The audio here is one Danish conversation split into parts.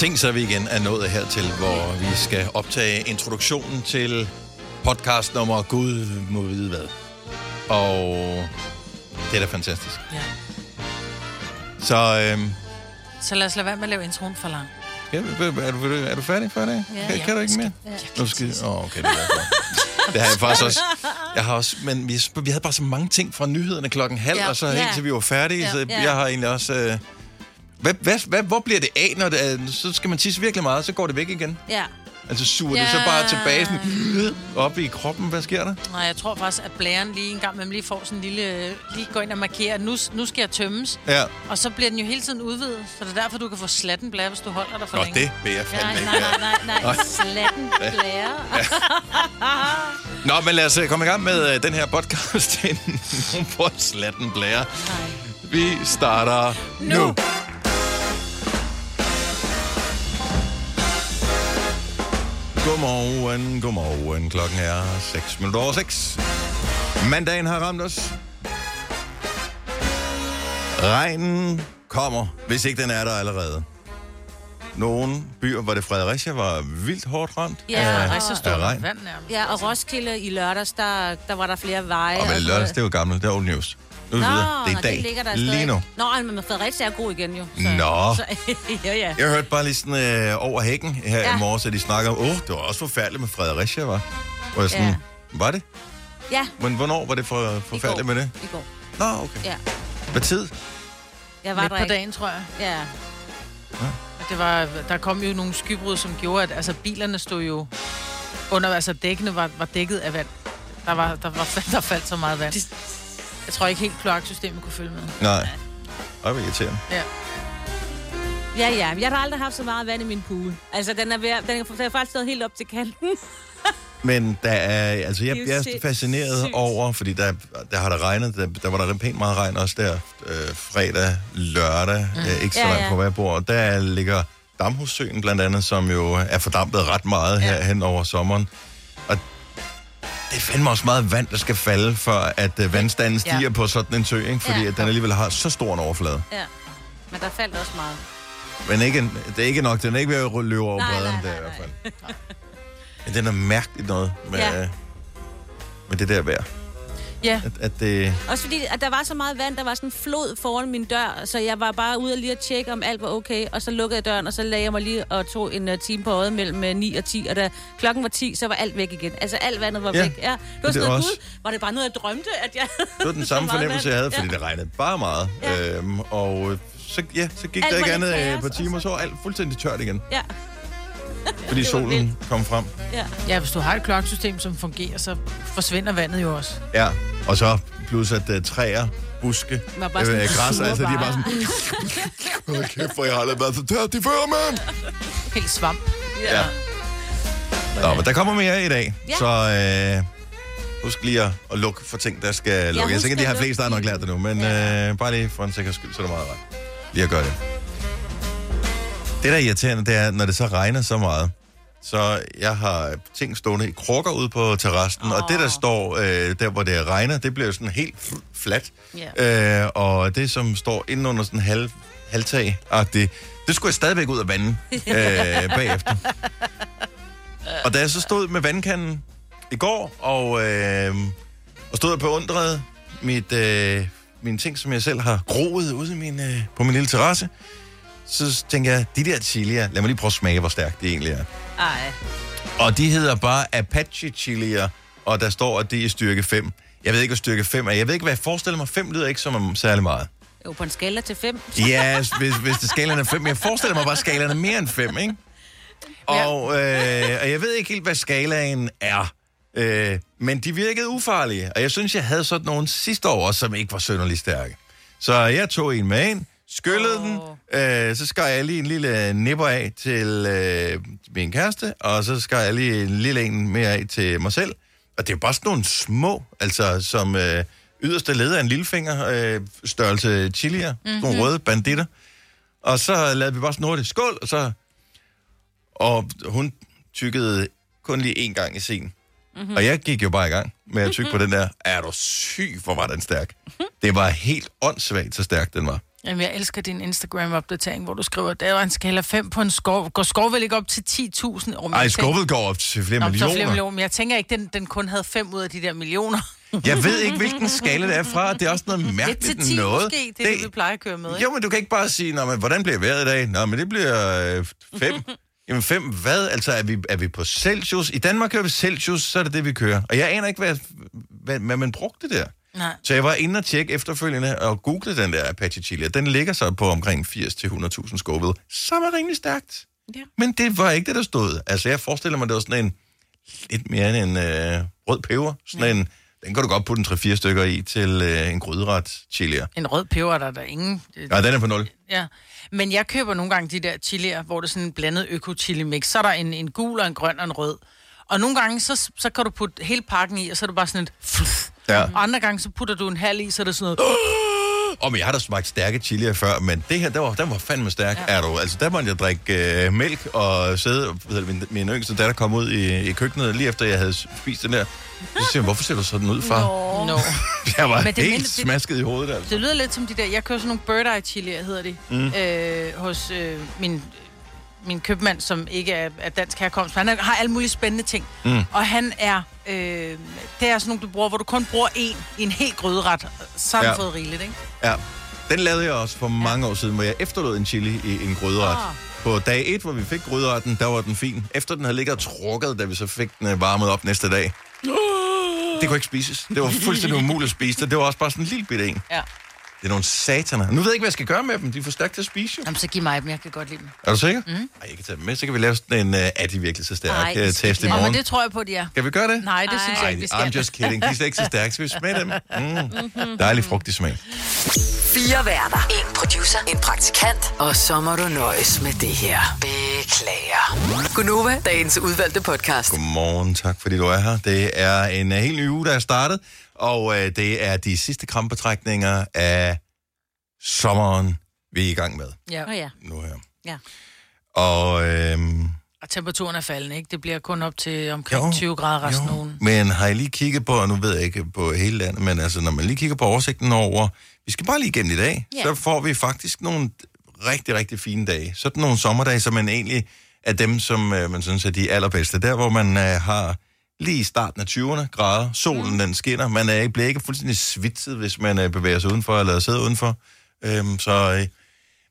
Tænk så, at vi igen er nået hertil, hvor vi skal optage introduktionen til podcast nummer Gud må vide hvad. Og det er da fantastisk. Ja. Så øhm, Så lad os lade være med at lave introen for lang. ja, er, du, er du færdig for det? Ja. kan, kan du ikke mere? Ja. Nu skal, oh, okay, det er derfor. Det har jeg faktisk også. Jeg har også, men vi, vi havde bare så mange ting fra nyhederne klokken halv, ja. Ja. og så Ja. til vi var færdige, Ja. så Ja. jeg har egentlig også... Øh, hvad, hvad, hvad, hvor bliver det af, når det er, så skal man tisse virkelig meget, så går det væk igen? Ja. Altså suger ja. det Ja. så bare tilbage sådan, op i kroppen? Hvad sker der? Nej, jeg tror faktisk, at blæren lige en gang med lige får sådan en lille... Lige går ind og markerer, at nu, nu skal jeg tømmes. Ja. Og så bliver den jo hele tiden udvidet. Så det er derfor, du kan få slatten blære, hvis du holder dig for Nå, længe. det vil jeg fandme Nej, ikke. nej, nej, nej, nej. Slatten blære. Nå, men lad os øh, komme i gang med øh, den her podcast. Nogen på slatten blære. Vi starter nu. nu. Godmorgen, godmorgen. Klokken er 6 minutter over 6. Mandagen har ramt os. Regnen kommer, hvis ikke den er der allerede. Nogle byer, hvor det Fredericia var vildt hårdt ramt. Ja, af- Ja, så af står der regn. vand nærmest. Ja, og Roskilde i lørdags, der, der var der flere veje. Og sådan lørdags, det er jo gammelt, det er old news. Nu Nå, videre. Det er i dag, det ligger der lige nu. Nå, men Fredericia er god igen jo. Nå. Så, ja, ja. Jeg hørte bare lige sådan øh, over hækken her ja. Ja. i morges, at de snakker om, åh, oh, det var også forfærdeligt med Fredericia, var. Hvor jeg sådan, ja. Ja. var det? Ja, Men hvornår var det for, forfærdeligt med det? i går. Nå, okay. Ja. Hvad tid? Jeg var Midt der på ikke. dagen, tror jeg. Ja. Og Det var, der kom jo nogle skybrud, som gjorde, at altså, bilerne stod jo under, altså dækkene var, var dækket af vand. Der, var, der, var, der faldt så meget vand. Jeg tror ikke helt kloaksystemet kunne følge med. Nej. Ej, hvor irriterende. Ja. Ja, ja. Jeg har aldrig haft så meget vand i min pool. Altså, den er, ved, den er, den er faktisk stået helt op til kanten. Men der er, altså jeg, er jeg er fascineret over, fordi der, der har der regnet, der, der var der pænt meget regn også der øh, fredag, lørdag, mm. øh, ikke så Ja, langt ja. fra hver bord. Der ligger Damhussøen blandt andet, som jo er fordampet ret meget her Ja. hen over sommeren. Det er fandme også meget vand, der skal falde, for at øh, vandstanden stiger Ja. på sådan en sø, ikke? fordi Ja. at den alligevel har så stor en overflade. Ja. Men der faldt også meget. Men ikke, det er ikke nok, den er ikke ved at løbe over Nej, bredden nej, der nej, i hvert fald. Men den er mærkeligt noget med, Ja. med det der vejr. Ja, At, at det, Også fordi, at der var så meget vand, der var sådan en flod foran min dør, så jeg var bare ude og lige at tjekke, om alt var okay, og så lukkede jeg døren, og så lagde jeg mig lige og tog en uh, time på øjet mellem uh, 9 og 10, og da klokken var 10, så var alt væk igen. Altså alt vandet var Ja, væk. Ja, det var sådan noget, også- gud, var det bare noget, jeg drømte, at jeg Det var den samme fornemmelse, jeg havde, fordi Ja. det regnede bare meget. Ja. Øhm, og så, ja, så gik Alt der ikke andet øh, kaos, på og timer, så- så var alt fuldstændig tørt igen, Ja, fordi solen vildt. kom frem. ja. ja, hvis du har et kloaksystem, som fungerer, så forsvinder vandet jo også. Ja, og så plus at uh, træer, buske, bare øh, sådan græs, sure altså de er bare sådan... Hold kæft, for jeg har aldrig været så tørt i før, mand! Helt svamp. Ja. Nå, men der kommer mere i dag, Ja. så øh, husk lige at, at lukke for ting, der skal lukke. Jeg tænker, de at her lukke fleste har nok lært det nu, men Ja. øh, bare lige for en sikker skyld, så er det meget ret. Lige at gøre det. Det, der er irriterende, det er, når det så regner så meget, så jeg har ting stående i krukker ude på terrassen, oh. og det, der står øh, der, hvor det regner, det bliver sådan helt fladt. Ja. Øh, og det, som står inde under sådan halv, halvtag det, det skulle jeg stadigvæk ud af vandet øh, bagefter. Og da jeg så stod med vandkanden i går, og, øh, og stod og beundrede mit, øh, mine ting, som jeg selv har groet ude i min, øh, på min lille terrasse, så tænker jeg, de der chilier, lad mig lige prøve at smage, hvor stærkt det egentlig er. Ej. Og de hedder bare Apache chilier, og der står, at det er styrke 5. Jeg ved ikke, hvad styrke 5 er. Jeg ved ikke, hvad jeg forestiller mig. 5 lyder ikke som om særlig meget. Jo, på en skala til 5. Ja, hvis, hvis det skalaen er 5. Jeg forestiller mig bare, at skalaen er mere end 5, ikke? Og, øh, og jeg ved ikke helt, hvad skalaen er. Øh, men de virkede ufarlige. Og jeg synes, jeg havde sådan nogle sidste år, også, som ikke var sønderlig stærke. Så jeg tog en med ind, skyllede oh. den, øh, så skar jeg lige en lille nipper af til øh, min kæreste, og så skar jeg lige en lille en mere af til mig selv. Og det er bare sådan nogle små, altså som øh, yderste led af en lillefinger, øh, størrelse chilier, mm-hmm. nogle røde banditter. Og så lavede vi bare sådan hurtigt skål, og så... Og hun tykkede kun lige én gang i sin. Mm-hmm. Og jeg gik jo bare i gang med at tykke på den der. Er du syg, hvor var den stærk? Det var helt åndssvagt, så stærk den var. Jamen, jeg elsker din Instagram-opdatering, hvor du skriver, der var en skala 5 på en skov. Går skov vel ikke op til 10.000? Oh, Ej, skovet går op til flere Nå, millioner. flere millioner. Men jeg tænker ikke, den, den kun havde 5 ud af de der millioner. Jeg ved ikke, hvilken skala det er fra. Det er også noget mærkeligt til 10 noget. måske, det, er det, vi plejer at køre med. Ikke? Jo, men du kan ikke bare sige, Nå, men, hvordan bliver vejret i dag? Nå, men det bliver 5. Jamen 5 hvad? Altså, er vi, er vi på Celsius? I Danmark kører vi Celsius, så er det det, vi kører. Og jeg aner ikke, hvad, hvad, hvad man brugte der. Nej. Så jeg var inde og tjekke efterfølgende og google den der Apache Chili. Den ligger så på omkring 80-100.000 Scoville, som er rimelig stærkt. Ja. Men det var ikke det, der stod. Altså, jeg forestiller mig, det var sådan en lidt mere end en øh, rød peber. Sådan en, den kan du godt putte en 3-4 stykker i til øh, en gryderet chili. En rød peber, der er der ingen... Nej, den er på 0. Ja, men jeg køber nogle gange de der chilier, hvor det er sådan en blandet øko-chili mix. Så er der en, en gul og en grøn og en rød. Og nogle gange, så, så kan du putte hele pakken i, og så er det bare sådan et... Fluff. Ja. Og andre gange, så putter du en halv i, så er det sådan noget... Og men jeg har da smagt stærke chilier før, men det her, der var, der var fandme stærk, ja. er du. Altså, der måtte jeg drikke øh, mælk og sidde, hvad hedder det, min, min yngste datter kom ud i, i køkkenet, lige efter jeg havde spist den der. Så siger jeg, hvorfor ser du sådan ud, far? Nå. No. Jeg var Men det helt det- smasket i hovedet, altså. Det lyder lidt som de der... Jeg kører sådan nogle bird eye chilier, hedder de, mm. øh, hos øh, min, min købmand, som ikke er, er dansk herkomst. Han har alle mulige spændende ting. Mm. Og han er... Øh, det er sådan nogle, du bruger, hvor du kun bruger én i en helt gryderet. Så har Ja. ja. fået rigeligt, ikke? Ja. Den lavede jeg også for mange år siden, hvor jeg efterlod en chili i en gryderet. Ah. På dag 1, hvor vi fik gryderetten, der var den fin. Efter den havde ligget og trukket, da vi så fik den øh, varmet op næste dag. Det kunne ikke spises. Det var fuldstændig umuligt at spise det. Det var også bare sådan en lille bitte en. Ja. Det er nogle sataner. Nu ved jeg ikke, hvad jeg skal gøre med dem. De er for stærkt til at spise, jo. Jamen, så giv mig dem. Jeg kan godt lide dem. Er du sikker? Mm. Ej, jeg kan tage dem med. Så kan vi lave sådan en, uh, er de virkelig så stærke Ej, uh, test i morgen. men det tror jeg på, de er. Kan vi gøre det? Nej, det Ej. synes jeg ikke, vi skal. I'm just kidding. De er slet ikke så stærke. Skal vi smage dem? Mm. Dejlig frugtig smag. Fire værter. En producer. En praktikant. Og så må du nøjes med det her. Beklager. Gunova, dagens udvalgte podcast. Godmorgen, tak fordi du er her. Det er en uh, helt ny uge, der er startet, og uh, det er de sidste krampetrækninger af sommeren, vi er i gang med Ja. Åh ja. nu her. Ja. Og øhm, Og temperaturen er faldende, ikke? Det bliver kun op til omkring Jo, 20 grader resten af ugen. men har I lige kigget på, og nu ved jeg ikke på hele landet, men altså når man lige kigger på oversigten over, vi skal bare lige igennem i dag, Ja. så får vi faktisk nogle rigtig, rigtig fine dage. Sådan nogle sommerdage, som man egentlig er dem, som øh, man synes er de allerbedste. Der, hvor man øh, har lige i starten af 20'erne grader, solen mm. den skinner, man er, bliver ikke fuldstændig svitset, hvis man øh, bevæger sig udenfor eller sidder udenfor. Øhm, så, øh,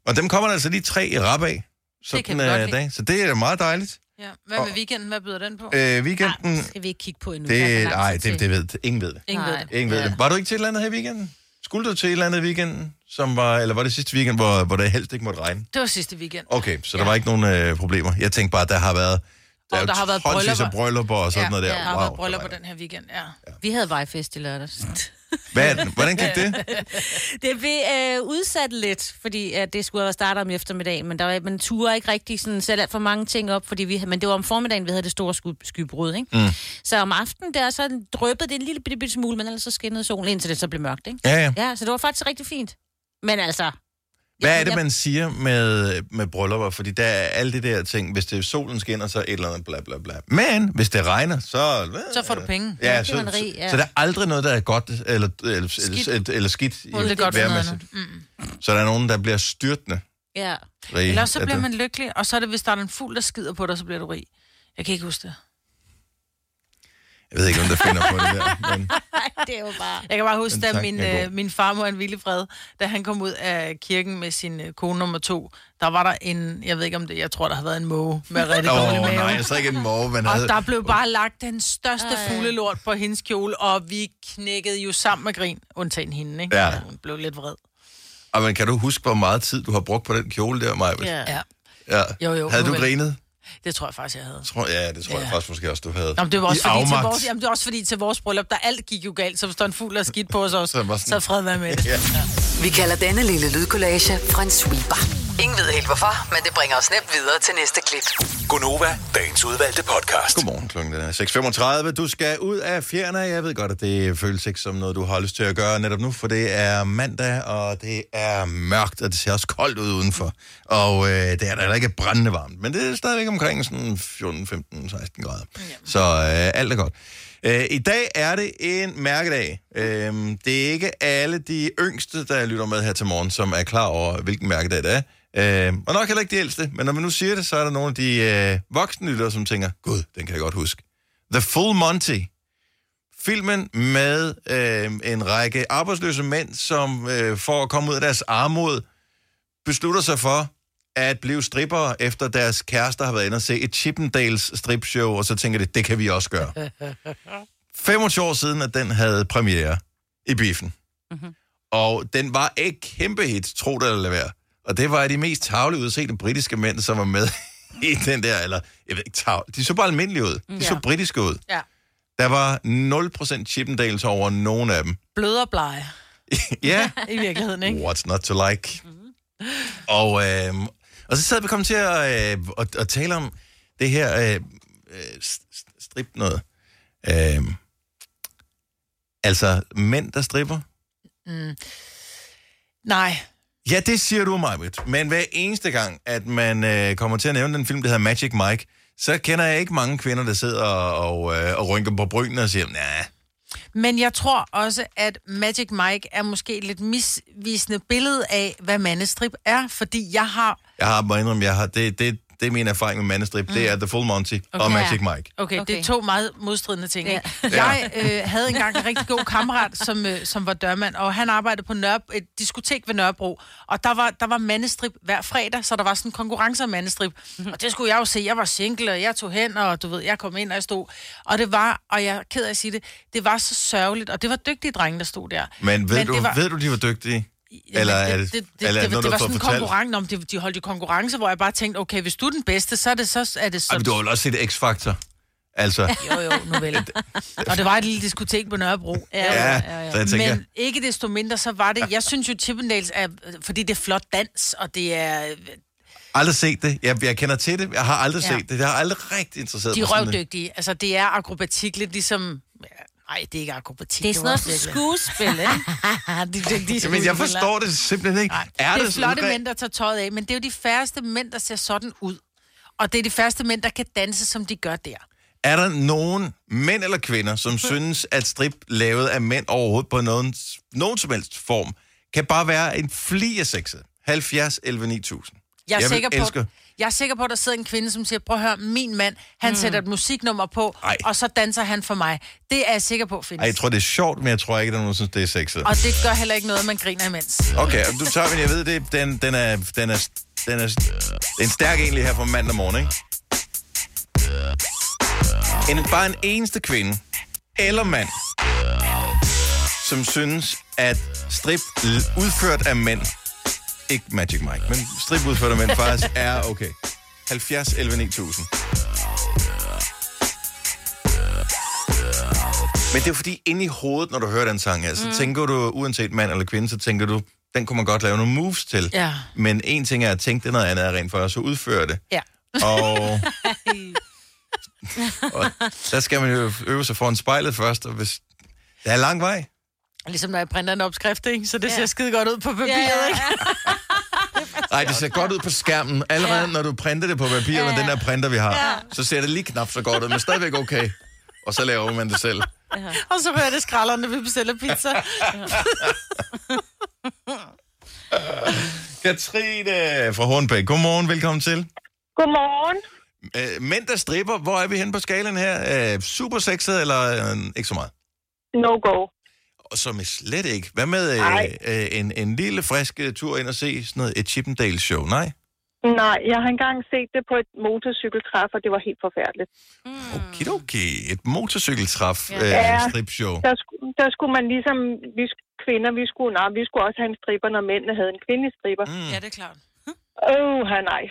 og dem kommer der altså lige tre i rap af. Sådan kan vi godt øh, lide. dag. Så det er meget dejligt. Ja. Hvad med weekenden? Hvad byder den på? Øh, weekenden, Det skal vi ikke kigge på endnu. Der det, nej, det, det ved ingen ved det. Ingen ved det. Ingen ved Ja. det. Var du ikke til et eller andet her i weekenden? Skulle du til et eller andet i weekenden, som var, eller var det sidste weekend, hvor, hvor det helst ikke måtte regne? Det var sidste weekend. Okay, så der Ja. var ikke nogen øh, problemer. Jeg tænkte bare, at der har været, der, Og er jo der har været tonsvis af bryllupper. bryllupper og sådan ja, noget der. Der har wow, været bryllup på der var- den her weekend, ja. Vi havde vejfest i lørdags. Hvad, er den? hvordan gik det? Det blev øh, udsat lidt, fordi øh, det skulle have startet om eftermiddagen, men der var, man turde ikke rigtig sådan, sætte alt for mange ting op, fordi vi, men det var om formiddagen, vi havde det store sky, skybrud, ikke? Mm. Så om aftenen der, så drøbbede det en lille bitte, bitte smule, men ellers så skinnede solen, indtil det så blev mørkt, ikke? Ja, ja. Ja, så det var faktisk rigtig fint. Men altså... Hvad er det, man siger med, med bryllupper? Fordi der er alle de der ting. Hvis det er solen skinner, så et eller andet bla bla bla. Men hvis det regner, så... Så får du penge. Ja, Ja, så, det er man rig, så, ja. så der er aldrig noget, der er godt eller, eller, Skidt. eller, eller skidt i Det godt. Mm. Så der er nogen, der bliver styrtende Ja. rige. Eller så bliver det. man lykkelig, og så er det, hvis der er en fugl, der skider på dig, så bliver du rig. Jeg kan ikke huske det. Jeg ved ikke, om der finder på det der. Men... det er jo bare... Jeg kan bare huske, da min, er øh, min farmor, en Villefred, da han kom ud af kirken med sin øh, kone nummer to, der var der en, jeg ved ikke om det, jeg tror, der har været en måge med rigtig Åh, dårlig oh, mave. nej, jeg så ikke en måge, men Og havde... der blev bare lagt den største Ej. fuglelort på hendes kjole, og vi knækkede jo sammen med grin, undtagen hende, ikke? Ja. Hun blev lidt vred. Og, men kan du huske, hvor meget tid du har brugt på den kjole der, Maja? Ja. Ja, ja. Jo, jo, Havde du vel. grinet? Det tror jeg faktisk, jeg havde. Tror, ja, det tror jeg Ja. faktisk måske også, du havde. Nå, men det var også I fordi til vores, jamen, det var også fordi til vores bryllup, der alt gik jo galt, så hvis der er en fugl, er skidt på os også, Så sådan- så fred være med det. Ja. Vi kalder denne lille lydkollage en sweeper. Ingen ved helt hvorfor, men det bringer os nemt videre til næste klip. Gonova, dagens udvalgte podcast. Godmorgen, klokken er 6.35. Du skal ud af fjerne. Jeg ved godt, at det føles ikke som noget, du har lyst til at gøre netop nu, for det er mandag, og det er mørkt, og det ser også koldt ud udenfor. Og øh, det er da heller ikke brændende varmt, men det er stadigvæk omkring sådan 14, 15, 16 grader. Så øh, alt er godt. Øh, I dag er det en mærkedag. Øh, det er ikke alle de yngste, der lytter med her til morgen, som er klar over, hvilken mærkedag det er. Øh, og nok heller ikke de ældste, men når vi nu siger det, så er der nogle af de øh, voksne lyttere, som tænker, gud, den kan jeg godt huske. The Full Monty. Filmen med øh, en række arbejdsløse mænd, som øh, for at komme ud af deres armod, beslutter sig for at blive stripper efter deres kærester har været inde og se et Chippendales stripshow, og så tænker de, det kan vi også gøre. 25 år siden, at den havde premiere i biffen. Mm-hmm. Og den var et kæmpe hit, tro det eller lad være. Og det var de mest tavlige udseende britiske mænd, som var med i den der, eller jeg ved ikke, tav... de så bare almindelige ud. De så Ja. britiske ud. Ja. Der var 0% Chippendales over nogen af dem. Blød og blege, ja, i virkeligheden, ikke? What's not to like? Mm-hmm. Og, øh, og så sad vi kom til at, øh, at, at tale om det her øh, øh, st- strip noget. Øh, altså, mænd, der stripper? Nej, Ja, det siger du, Majbrit. Men hver eneste gang, at man øh, kommer til at nævne den film, der hedder Magic Mike, så kender jeg ikke mange kvinder, der sidder og, og, øh, og rynker på brynene og siger, nej, Men jeg tror også, at Magic Mike er måske et lidt misvisende billede af, hvad mandestrip er, fordi jeg har... jeg har må indrømme, jeg har, det, det, det er min erfaring med mandestrip, mm. det er The Full Monty okay. og Magic Mike. Okay, okay, det er to meget modstridende ting. Ja. Jeg øh, havde engang en rigtig god kammerat, som, øh, som var dørmand, og han arbejdede på Nørre, et diskotek ved Nørrebro, og der var, der var mandestrip hver fredag, så der var sådan en konkurrence om mandestrip. Mm-hmm. Og det skulle jeg jo se. Jeg var single, og jeg tog hen, og du ved, jeg kom ind, og jeg stod. Og det var, og jeg er ked af at sige det, det var så sørgeligt, og det var dygtige drenge, der stod der. Men ved, Men det du, var- ved du, de var dygtige? Eller er det, det, det, eller er det, det, det har var sådan en konkurrence, om de, de holdt jo konkurrence, hvor jeg bare tænkte, okay, hvis du er den bedste, så er det så, er det så... Ej, men du har vel også set X-Factor? Altså, Jo, jo, nu vel. Og det var et lille diskotek på Nørrebro. ja, så jeg tænker, Men ikke desto mindre, så var det... Jeg synes jo, Chippendales er... Fordi det er flot dans, og det er... aldrig set det. Jeg, jeg kender til det, jeg har aldrig Ja. set det. Det har aldrig rigtig interesseret De er mig. sådan, øh, røvdygtige. Altså, det er akrobatik lidt ligesom... Nej, det er ikke akrobatik. Det er sådan noget skuespil, ikke? de er dygtige Men jeg forstår det simpelthen ikke. Nej, er det er det flotte sådan, mænd, der tager tøjet af, men det er jo de færreste mænd, der ser sådan ud. Og det er de færreste mænd, der kan danse, som de gør der. Er der nogen mænd eller kvinder, som synes, at strip lavet af mænd overhovedet på nogen, nogen som helst form, kan bare være en fli af sexet? 70, 11, 9000. Jeg er, vil sikker elske- på, jeg er sikker på, at der sidder en kvinde, som siger, prøv at høre, min mand, han mm. sætter et musiknummer på, Ej. og så danser han for mig. Det er jeg sikker på, findes. Ej, jeg tror, det er sjovt, men jeg tror ikke, at der er nogen, der synes, det er sexet. Og det gør heller ikke noget, man griner imens. Okay, og du tager min, jeg ved det, den, den er, den er, den er, det er en stærk egentlig her fra mandag morgen, ikke? En, bare en eneste kvinde, eller mand, som synes, at strip udført af mænd, ikke Magic Mike, men strip udført af mænd faktisk er okay. 70, 11, 9000. Men det er fordi, inde i hovedet, når du hører den sang her, så mm. tænker du, uanset mand eller kvinde, så tænker du, den kunne man godt lave nogle moves til. Ja. Men en ting er at tænke det, noget andet er rent for at så udføre det. Ja. Og, og der skal man jo øve sig foran spejlet først, og hvis... Der er lang vej. Ligesom når jeg printer en opskrift, ikke? så det Ja. ser skide godt ud på papiret, Ja, ja, ikke? Nej, det ser godt ud på skærmen. Allerede når du printer det på papir, med den der printer, vi har, så ser det lige knap så godt ud, men stadigvæk okay. Og så laver man det selv. Og så hører det skralderne, når vi bestiller pizza. Katrine fra Hornbæk. Godmorgen, velkommen til. Godmorgen. Øh, mænd, der stripper, hvor er vi henne på skalen her? Øh, super sexet, eller øh, ikke så meget? No go. Og som er slet ikke. Hvad med øh, øh, en, en lille frisk øh, tur ind og se sådan noget, et Chippendales show? Nej? Nej, jeg har engang set det på et motorcykeltræf, og det var helt forfærdeligt. Okidoki. Et motorcykeltræf Ja. øh, Ja. stripshow. Der, der skulle man ligesom, vi kvinder, vi skulle, nej, vi skulle også have en stripper, når mændene havde en kvindelig stripper. Mm, Ja, det er klart. Åh, oh, nej.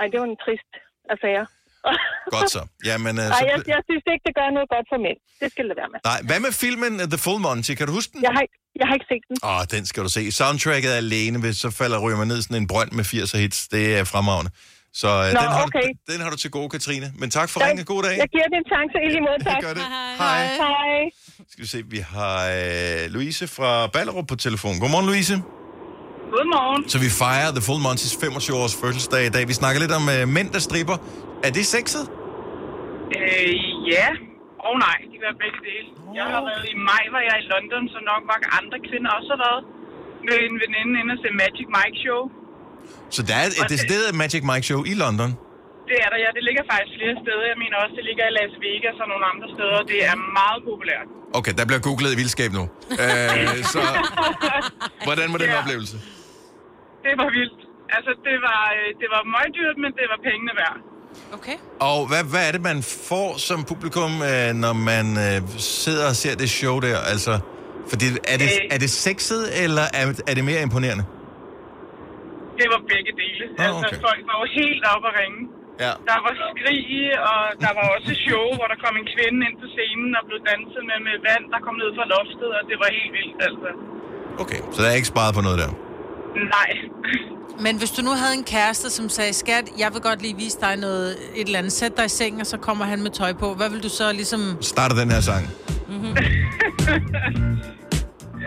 Ej, det var en trist affære. godt så. Jamen, øh, Nej, så jeg, jeg synes ikke, det gør noget godt for mænd. Det skal det være med. Nej, hvad med filmen The Full Monty? Kan du huske den? Jeg har, ikke- jeg har ikke set den. Åh, den skal du se. Soundtracket er alene, hvis så falder ryger man ned i sådan en brønd med 80 hits. Det er fremragende. Så uh, Nå, den, har okay. du, den har du til gode, Katrine. Men tak for Jeg- ringe. God dag. Jeg giver det en chance i lige måde, tak. Gør det. Hej. Hej. Hej. Skal vi se, vi har uh, Louise fra Ballerup på telefon. Godmorgen, Louise. Godmorgen. Så vi fejrer The Full Monty's 25-års fødselsdag i dag. Vi snakker lidt om uh, mænd, der stripper. Er det sexet? Øh, ja, Åh oh, nej, det kan være begge dele. Jeg har været i maj, var jeg i London, så nok mange andre kvinder også har været med en veninde inde og se Magic Mike Show. Så der er et decideret Magic Mike Show i London. Det er der, ja. Det ligger faktisk flere steder. Jeg mener også, det ligger i Las Vegas og nogle andre steder. Det er meget populært. Okay, der bliver googlet i vildskab nu. Øh, så hvordan var den Ja. oplevelse? Det var vildt. Altså, det var, øh, det var møgdyrt, men det var pengene værd. Okay. Og hvad, hvad er det, man får som publikum, øh, når man øh, sidder og ser det show der? Altså, fordi er det, Øh. er det sexet, eller er, er det mere imponerende? Det var begge dele. Altså, okay. folk var jo helt oppe at ringe. Ja. Der var skrig, og der var også show, hvor der kom en kvinde ind på scenen og blev danset med, med vand, der kom ned fra loftet, og det var helt vildt, altså. Okay, så der er ikke sparet på noget der. Nej. Men hvis du nu havde en kæreste, som sagde, skat, jeg vil godt lige vise dig noget, et eller andet, sæt dig i sengen, og så kommer han med tøj på. Hvad vil du så ligesom... Starter den her sang.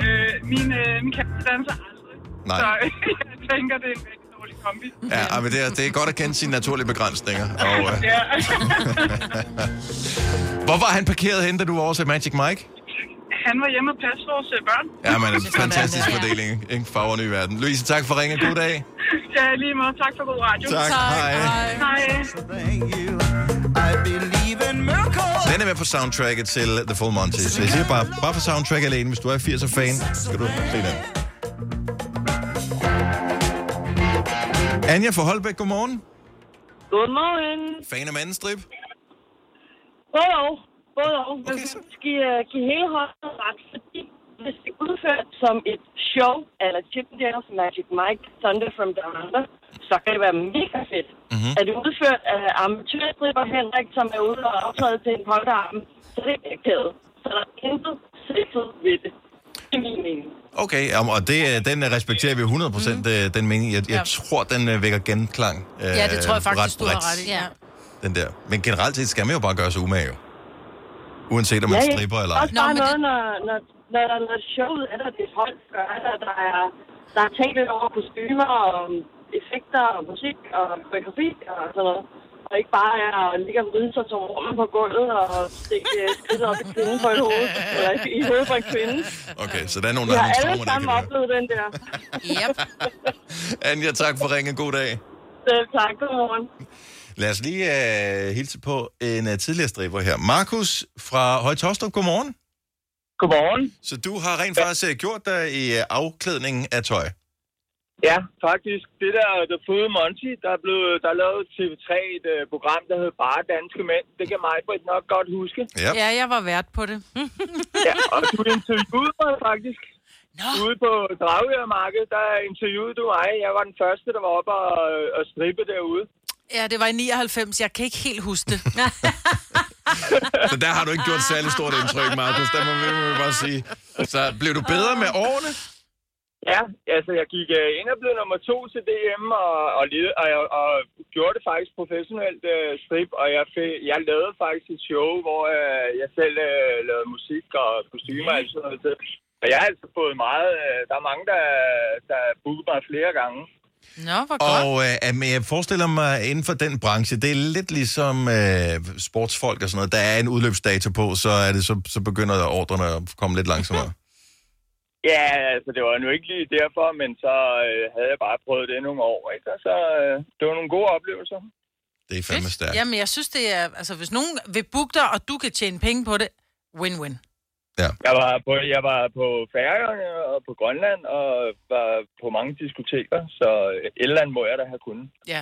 øh, min, øh, min kæreste danser aldrig. Nej. Så jeg tænker, det er en rigtig dårlig kombi. Ja, men det er, det er godt at kende sine naturlige begrænsninger. Og, øh, Ja. hvor var han parkeret hen, da du var over til Magic Mike? Han var hjemme og passe vores øh, børn. Ja, men en fantastisk fordeling, ikke? Farverne i verden. Louise, tak for ringen. God dag. Ja, lige måde. Tak for god radio. Tak. Hej. Hej. Den er med på soundtracket til The Full Monty. Så jeg siger bare, bare for soundtrack alene, hvis du er 80'er-fan, skal du se den. Anja fra Holbæk, godmorgen. Godmorgen. Fan af mandestrip? Både og. Både og. Men okay, så... skal uh, give hele hånden ret, fordi hvis det er udført som et show, eller Chippendales Magic Mike, Thunder from Down Under, så kan det være mega fedt. Mm-hmm. Er det udført af amatørstripper Henrik, som er ude og optræde til en polterarm, så er det ikke kædet. Så der er intet sexet ved det. Det er min mening. Okay, og det, øh, den øh, respekterer vi 100% mm. den mening. Jeg, jeg Ja. tror, den øh, vækker genklang. øh, Ja, det tror jeg faktisk, ret du har ret i. Ja. Den der. Men generelt set skal man jo bare gøre sig umage, jo. Uanset om man Ja, ja. stripper eller ej. Også bare noget, når, når, når, der, når showet er der, det er folk, der gør det, der er, der er tænkt lidt over kostymer og effekter og musik og koreografi og sådan noget. Og ikke bare er at ligge og vride sig som rummet på gulvet og stikke skridtet op i kvinden på et hoved, eller i- hovedet på en kvinde. Okay, så der er nogen, der har har nogle alle traumer, der kan oplevet den der. Yep. Anja, tak for ringen. God dag. Selv tak, godmorgen. Lad os lige uh, hilse på en uh, tidligere striber her. Markus fra Højtostrup, godmorgen. Godmorgen. Så du har rent faktisk uh, gjort dig i uh, afklædningen af tøj. Ja, faktisk. Det der The Full Monty, der er, blevet, der er lavet TV3 et uh, program, der hedder Bare Danske Mænd. Det kan mig nok godt huske. Ja. ja, jeg var vært på det. Ja, og du interviewede mig faktisk. Nå. Ude på Dragørmarkedet, der interviewede du mig. Jeg var den første, der var oppe og, og strippe derude. Ja, det var i 99. Jeg kan ikke helt huske det. Så der har du ikke gjort særlig stort indtryk, Markus. Der må vi, må vi bare sige. Så blev du bedre med årene? Ja, altså jeg gik uh, ind og blev nummer to til DM, og, og, led, og, og, og gjorde det faktisk professionelt uh, strip, og jeg, fik, jeg lavede faktisk et show, hvor uh, jeg selv uh, lavede musik og kostymer og sådan noget. Og jeg har altså fået meget, uh, der er mange, der, der bookede mig flere gange. Nå, hvor godt. Og øh, men jeg forestiller mig, inden for den branche, det er lidt ligesom øh, sportsfolk og sådan noget. Der er en udløbsdato på, så, er det, så, så begynder ordrene at komme lidt langsommere. Ja, altså det var nu ikke lige derfor, men så øh, havde jeg bare prøvet det nogle år, ikke? Og så øh, det var nogle gode oplevelser. Det er fandme stærkt. Jamen, jeg synes, det er... Altså, hvis nogen vil booke dig, og du kan tjene penge på det, win-win. Jeg var på, jeg var på Færøerne og på Grønland og var på mange diskoteker, så et eller andet må jeg da have kunnet. Ja,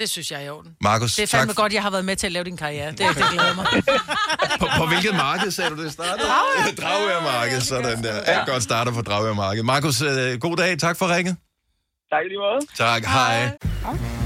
det synes jeg er i orden. Markus, Det er fandme tak. godt, jeg har været med til at lave din karriere. Det, det glæder mig. På, på hvilket marked sagde du det startede? Dragørmarked, sådan der. Alt godt starter på Dragørmarked. Markus, øh, god dag. Tak for ringet. Tak i lige måde. Tak, hej. Oyster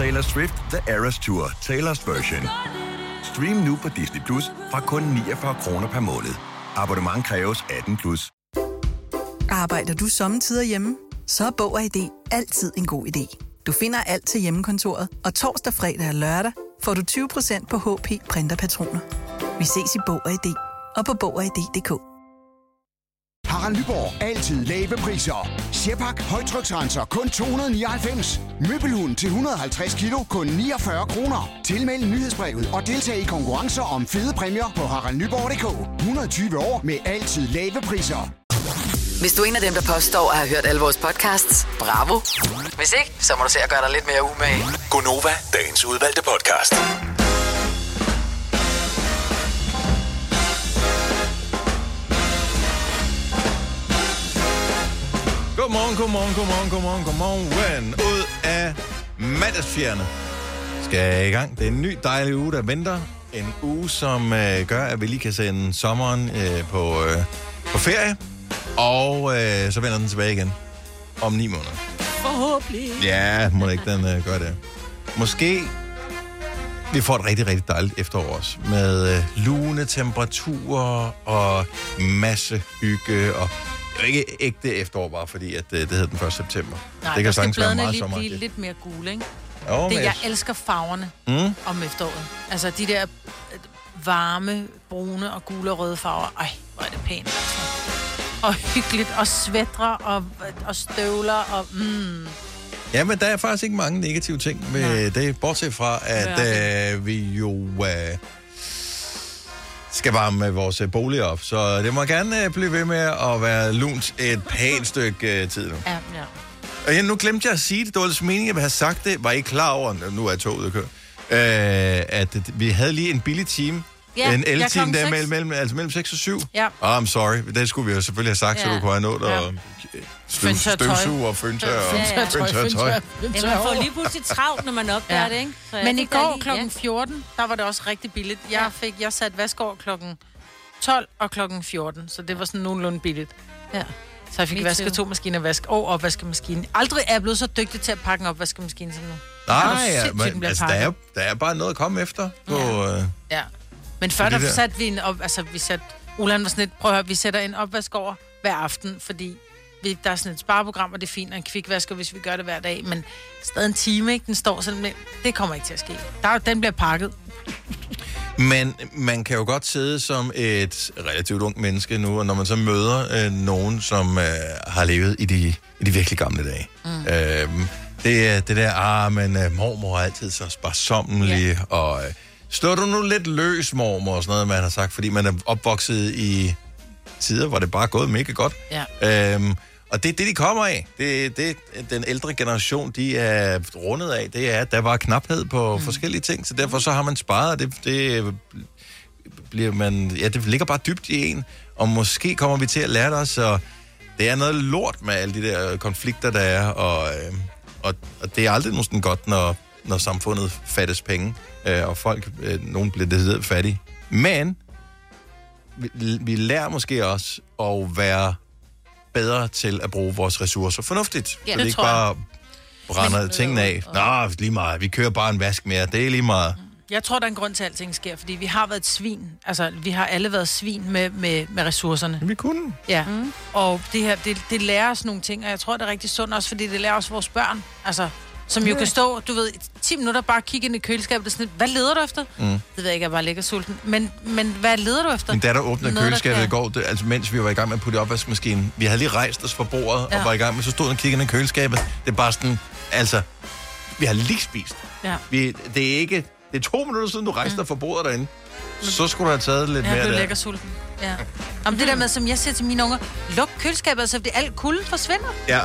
Taylor Swift The Eras Tour, Taylor's version. Stream nu på Disney Plus fra kun 49 kroner per måned. Abonnement kræves 18 plus. Arbejder du sommetider hjemme? Så er Bog og ID altid en god idé. Du finder alt til hjemmekontoret, og torsdag, fredag og lørdag får du 20% på HP printerpatroner. Vi ses i Bog og ID og på Bog og ID.dk. Harald Nyborg. Altid lave priser. Sjehpak. Højtryksrenser. Kun 299. Møbelhund til 150 kilo. Kun 49 kroner. Tilmeld nyhedsbrevet og deltag i konkurrencer om fede præmier på haraldnyborg.dk. 120 år med altid lave priser. Hvis du er en af dem, der påstår at have hørt alle vores podcasts, bravo. Hvis ikke, så må du se at gøre dig lidt mere umage. Gonova, dagens udvalgte podcast. Godmorgen, godmorgen, godmorgen, godmorgen, godmorgen. Ud af mandagsfjerne skal i gang. Det er en ny dejlig uge, der venter. En uge, som øh, gør, at vi lige kan sende sommeren øh, på, øh, på ferie. Og øh, så vender den tilbage igen om ni måneder. Forhåbentlig. Ja, må ikke den øh, gøre det. Måske vi får et rigtig, rigtig dejligt efterår også. Med øh, lune temperaturer og masse hygge. Og det jo ikke ægte efterår, bare fordi at, øh, det hedder den 1. september. Nej, det kan skal sagtens være meget blive sommeragtigt. lidt mere gule, ikke? Jo, det, men jeg elsker farverne Mm. om efteråret. Altså de der øh, varme, brune og gule og røde farver. Ej, hvor er det pænt, altså. Og hyggeligt, og svætter, og, og støvler, og mm. Ja, men der er faktisk ikke mange negative ting med det, bortset fra, at øh, vi jo øh, skal varme vores øh, bolig op. Så det må gerne øh, blive ved med at være lunt et pænt stykke øh, tid nu. Ja, ja. Og ja, nu glemte jeg at sige det. Det var altså meningen, at jeg have sagt det. Var I klar over, nu er toget at køre, øh, at vi havde lige en billig time. Ja, en el-time der mellem, mellem, altså mellem 6 og 7. Ja. Oh, I'm sorry. Det skulle vi jo selvfølgelig have sagt, ja. så du kunne have nået Ja. at støv, Føntør tøj. støvsuge og føntør og tøj. Ja, man får lige pludselig travlt, når man opdager Ja. det, ikke? Så Men i går klokken 14, der var det også rigtig billigt. Jeg fik, jeg satte vaskår klokken 12 og klokken 14, så det var sådan nogenlunde billigt. Ja. Så jeg fik vasket to maskiner vask og opvaskemaskinen. Aldrig er jeg blevet så dygtig til at pakke en opvaskemaskine som nu. Nej, ja, men altså, der, er, der er bare noget at komme efter. På, ja. Øh, Ja. Men før der, der. satte vi en op, altså vi satte, Ulan var sådan lidt, prøv at høre, vi sætter en opvask over hver aften, fordi der er sådan et spareprogram, og det er fint, og en kvikvasker, hvis vi gør det hver dag, men stadig en time, ikke? Den står sådan, det kommer ikke til at ske. Der, den bliver pakket. Men man kan jo godt sidde som et relativt ung menneske nu, og når man så møder øh, nogen, som øh, har levet i de, i de virkelig gamle dage. Mm. Øh, det er det der, ah, men øh, mormor er altid så sparsomlig, yeah. og øh, slår du nu lidt løs, mormor, og sådan noget, man har sagt, fordi man er opvokset i tider, hvor det bare er gået mega godt. Ja. Øhm, og det er det, de kommer af. Det, det den ældre generation, de er rundet af, det er, at der var knaphed på mm. forskellige ting, så derfor så har man sparet, og det, det bliver man, ja, det ligger bare dybt i en, og måske kommer vi til at lære det også, så det er noget lort med alle de der konflikter, der er, og, øh, og, og det er aldrig nogen sådan godt, når, når samfundet fattes penge, øh, og folk, øh, nogen bliver decideret fattige. Men vi, vi lærer måske også at være bedre til at bruge vores ressourcer fornuftigt. Ja, så det vi ikke bare brænder tingene af. Nå, lige meget. Vi kører bare en vask mere. Det er lige meget. Jeg tror, der er en grund til, at alting sker, fordi vi har været et svin. Altså, vi har alle været svin med, med, med ressourcerne. Vi kunne. Ja, mm. og det her, det, det lærer os nogle ting, og jeg tror, det er rigtig sundt også, fordi det lærer os vores børn. Altså, som jo Ja. kan stå, du ved, 10 minutter bare kigge ind i køleskabet, og sådan, lidt, hvad leder du efter? Mm. Det ved jeg ikke, jeg bare ligger sulten. Men, men hvad leder du efter? Min datter åbnede Noget, køleskabet kan- i går, det, altså mens vi var i gang med at putte i opvaskemaskinen. Vi havde lige rejst os fra bordet ja. Ja. og var i gang med, så stod hun og kiggede ind i køleskabet. Det er bare sådan, altså, vi har lige spist. Ja. Vi, det er ikke, det er to minutter siden, du rejste dig fra bordet derinde. Så skulle du have taget lidt Jeg mere blev der. lækker sulten. Ja. Om det der med, som jeg siger til mine unger, luk køleskabet, så det alt kulden forsvinder. Ja.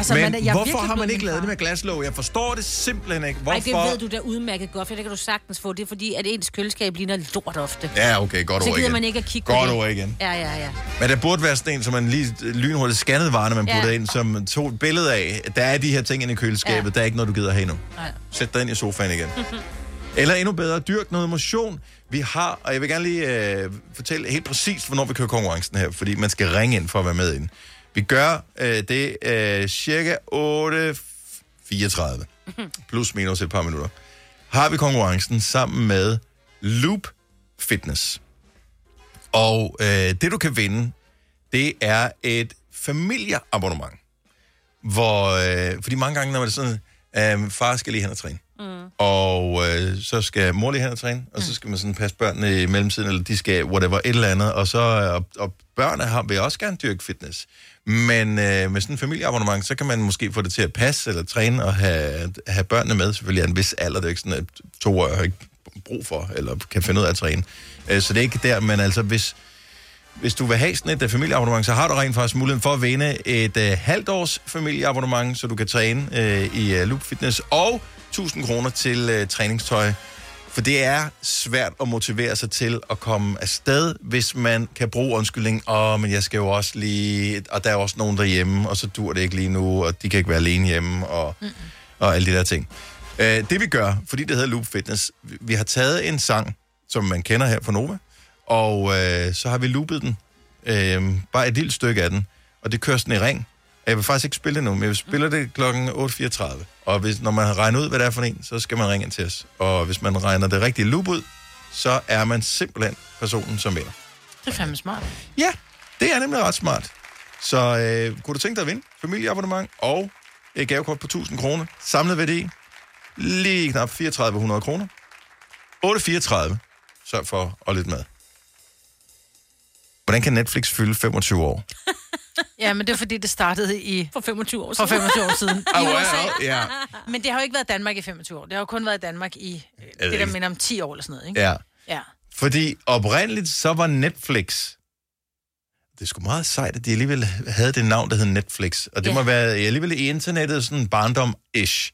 Altså, Men man jeg hvorfor har man ikke lavet det med glaslåg? Jeg forstår det simpelthen ikke. Ej, Hvorfor? det ved du da udmærket godt, for det kan du sagtens få. Det er fordi, at ens køleskab ligner lort ofte. Ja, okay, godt Så ord gider igen. man ikke at kigge på Godt ord igen. Ja, ja, ja. Men der burde være sådan en, som man lige lynhurtigt scannede varerne, man Ja. puttede ind, som tog et billede af. Der er de her ting inde i køleskabet, Ja. der er ikke noget, du gider have nu. Nej. Sæt dig ind i sofaen igen. Eller endnu bedre, dyrk noget motion. Vi har, og jeg vil gerne lige øh, fortælle helt præcist, hvornår vi kører konkurrencen her, fordi man skal ringe ind for at være med ind. Vi gør øh, det øh, cirka 8.34, plus minus et par minutter. Har vi konkurrencen sammen med Loop Fitness. Og øh, det, du kan vinde, det er et familieabonnement. Hvor, øh, fordi mange gange, når det er sådan, øh, far skal lige hen og træne. Mm. Og øh, så skal mor lige hen og træne, og så skal man sådan passe børnene i mellemtiden, eller de skal whatever, et eller andet. Og så øh, og, og børnene har, vil også gerne dyrke fitness. Men øh, med sådan en familieabonnement, så kan man måske få det til at passe, eller træne, og have, have børnene med, selvfølgelig af en vis alder. Det er ikke sådan, at to år har ikke brug for, eller kan finde ud af at træne. Øh, så det er ikke der, men altså, hvis, hvis du vil have sådan et uh, familieabonnement, så har du rent faktisk muligheden for at vinde et uh, halvt års familieabonnement, så du kan træne uh, i uh, Loop Fitness, og 1000 kroner til uh, træningstøj. For det er svært at motivere sig til at komme afsted, hvis man kan bruge undskyldning, åh, oh, men jeg skal jo også lige, og der er også nogen derhjemme, og så dur det ikke lige nu, og de kan ikke være alene hjemme, og, mm. og alle de der ting. Uh, det vi gør, fordi det hedder Loop Fitness, vi- vi har taget en sang, som man kender her fra Nova, og øh, så har vi loopet den. Øh, bare et lille stykke af den. Og det kører sådan i ring. Jeg vil faktisk ikke spille det nu, men jeg vil spille det klokken 8.34. Og hvis, når man har regnet ud, hvad det er for en, så skal man ringe ind til os. Og hvis man regner det rigtige loop ud, så er man simpelthen personen, som vinder. Det er fandme smart. Ja, det er nemlig ret smart. Så øh, kunne du tænke dig at vinde familieabonnement og et gavekort på 1000 kroner. Samlet værdi lige knap 3400 kroner. 834. Sørg for at lytte med. Hvordan kan Netflix fylde 25 år? Ja, men det er fordi, det startede i... For 25 år For 25 år siden. I wow, USA. ja. Men det har jo ikke været Danmark i 25 år. Det har jo kun været i Danmark i øh, det der minder om 10 år eller sådan noget, ikke? Ja. Ja. Fordi oprindeligt så var Netflix... Det er sgu meget sejt, at de alligevel havde det navn, der hed Netflix. Og det Ja. må være alligevel i internettet sådan barndom-ish.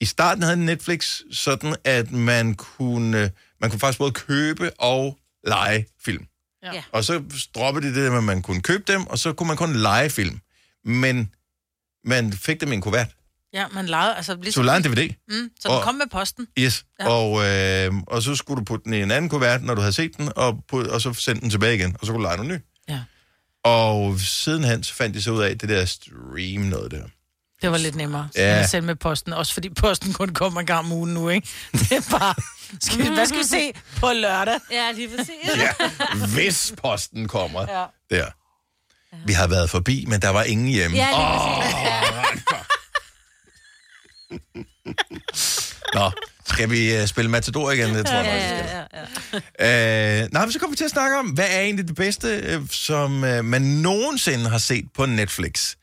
I starten havde Netflix sådan, at man kunne, man kunne faktisk både købe og lege film. Ja. Og så droppede de det, med, at man kunne købe dem, og så kunne man kun lege film. Men man fik dem i en kuvert. Ja, man lejede, altså Så ligesom... du lejede en DVD? Mm, så den Og- kom med posten. Yes, Ja. ja. og, øh, og så skulle du putte den i en anden kuvert, når du havde set den, og, put, og så sende den tilbage igen, og så kunne du lege noget ny. Ja. Og sidenhen så fandt de så ud af det der stream noget der. Det var lidt nemmere Ja. ja. at sende med posten. Også fordi posten kun kommer en gang om ugen nu, ikke? Det er bare... Skal vi, hvad skal vi se på lørdag? Ja, lige præcis. Ja, hvis posten kommer Ja. der. Vi har været forbi, men der var ingen hjemme. Ja, lige Åh, præcis. Nå, skal vi uh, spille Matador igen? Det tror jeg vi skal. ja, ja. Øh, nej, men så kommer vi til at snakke om, hvad er egentlig det bedste, øh, som øh, man nogensinde har set på Netflix.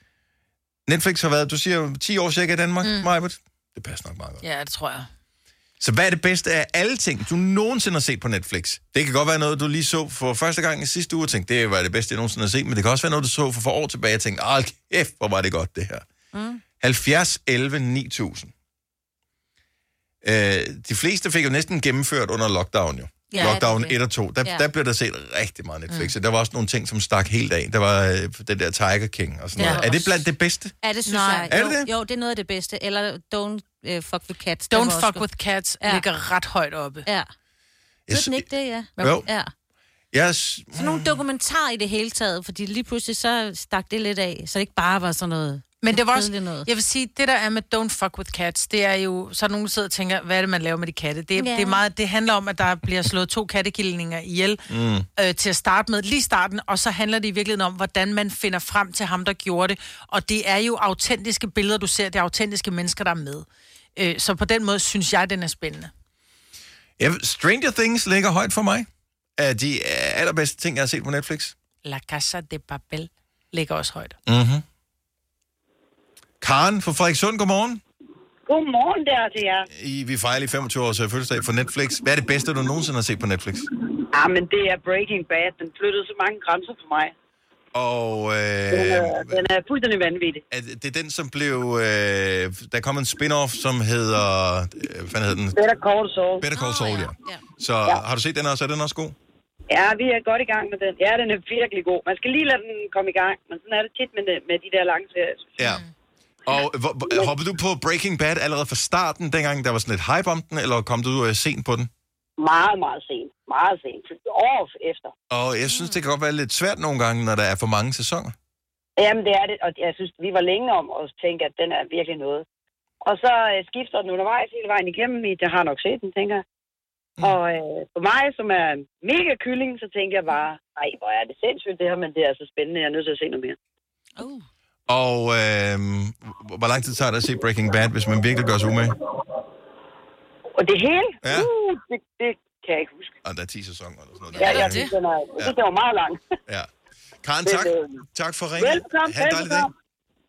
Netflix har været, du siger jo 10 år cirka i Danmark, mm. Majbert. Det passer nok meget godt. Ja, det tror jeg. Så hvad er det bedste af alle ting, du nogensinde har set på Netflix? Det kan godt være noget, du lige så for første gang i sidste uge og tænkte, det var det bedste, jeg nogensinde har set, men det kan også være noget, du så for, for år tilbage og tænkte, ah, kæft, hvor var det godt, det her. Mm. 70, 11, 9000. Øh, de fleste fik jo næsten gennemført under lockdown jo. Ja, lockdown det er det. 1 og 2. Der, Ja. der blev der set rigtig meget Netflix, mm. og der var også nogle ting, som stak helt af. Der var øh, den der Tiger King og sådan Ja. noget. Er det blandt det bedste? Ja, det synes Nej. jeg. Er jo, det det? Jo, det er noget af det bedste. Eller Don't uh, Fuck With Cats. Don't fuck også- with cats Ja. ligger ret højt oppe. Ja. Jeg Synes ikke det, ja? Jo. Ja. Jeg, s- Sådan nogle dokumentarer i det hele taget, fordi lige pludselig så stak det lidt af, så det ikke bare var sådan noget... Men det var også, noget. jeg vil sige, det der er med Don't Fuck With Cats, det er jo, så er nogen, der sidder og tænker, hvad er det, man laver med de katte? Det, yeah. det, er meget, det handler om, at der bliver slået to kattekillinger ihjel Mm. øh, til at starte med, lige starten, og så handler det i virkeligheden om, hvordan man finder frem til ham, der gjorde det. Og det er jo autentiske billeder, du ser, det er autentiske mennesker, der er med. Øh, så på den måde synes jeg, den er spændende. Ja, Stranger Things ligger højt for mig. Er de allerbedste ting, jeg har set på Netflix. La Casa de Papel ligger også højt. Mm-hmm. Karen fra Frederikssund, godmorgen. Godmorgen der til jer. I, vi fejrer lige 25 års øh, fødselsdag for Netflix. Hvad er det bedste, du nogensinde har set på Netflix? Ah, men det er Breaking Bad. Den flyttede så mange grænser for mig. Og Den øh, er, den er fuldstændig vanvittig. er det det er den, som blev... Øh, der kom en spin-off, som hedder... Øh, hvad fanden hedder den? Better Call Saul. Better Call Saul, ja. Så Ja. har du set den også? Er den også god? Ja, vi er godt i gang med den. Ja, den er virkelig god. Man skal lige lade den komme i gang, men sådan er det tit med, med de der lange serier. Ja. Og hvor, hvor- hoppede du på Breaking Bad allerede fra starten, dengang der var sådan lidt hype om den, eller kom du øh, sent på den? Meget, meget sent. Meget sent. År efter. Og jeg synes, det kan godt være lidt svært nogle gange, når der er for mange sæsoner. Jamen, det er det. Og jeg synes, vi var længe om at tænke, at den er virkelig noget. Og så øh, skifter den undervejs hele vejen igennem. I, jeg har nok set den, tænker jeg. Mm. Og øh, for mig, som er en mega kylling, så tænker jeg bare, nej, hvor er det sindssygt det her, men det er så spændende. Jeg er nødt til at se noget mere. Og øh, hvor lang tid tager det at se Breaking Bad, hvis man virkelig gør sig umage? Og det hele? Ja. Uh, det, det kan jeg ikke huske. Og der er 10 sæsoner eller sådan noget. Ja, jeg synes, den er, synes, den var meget lang. Ja. Karen, Men, tak. øh, Tak for ringen. Velkommen, Ha' en dejlig dag. velkommen.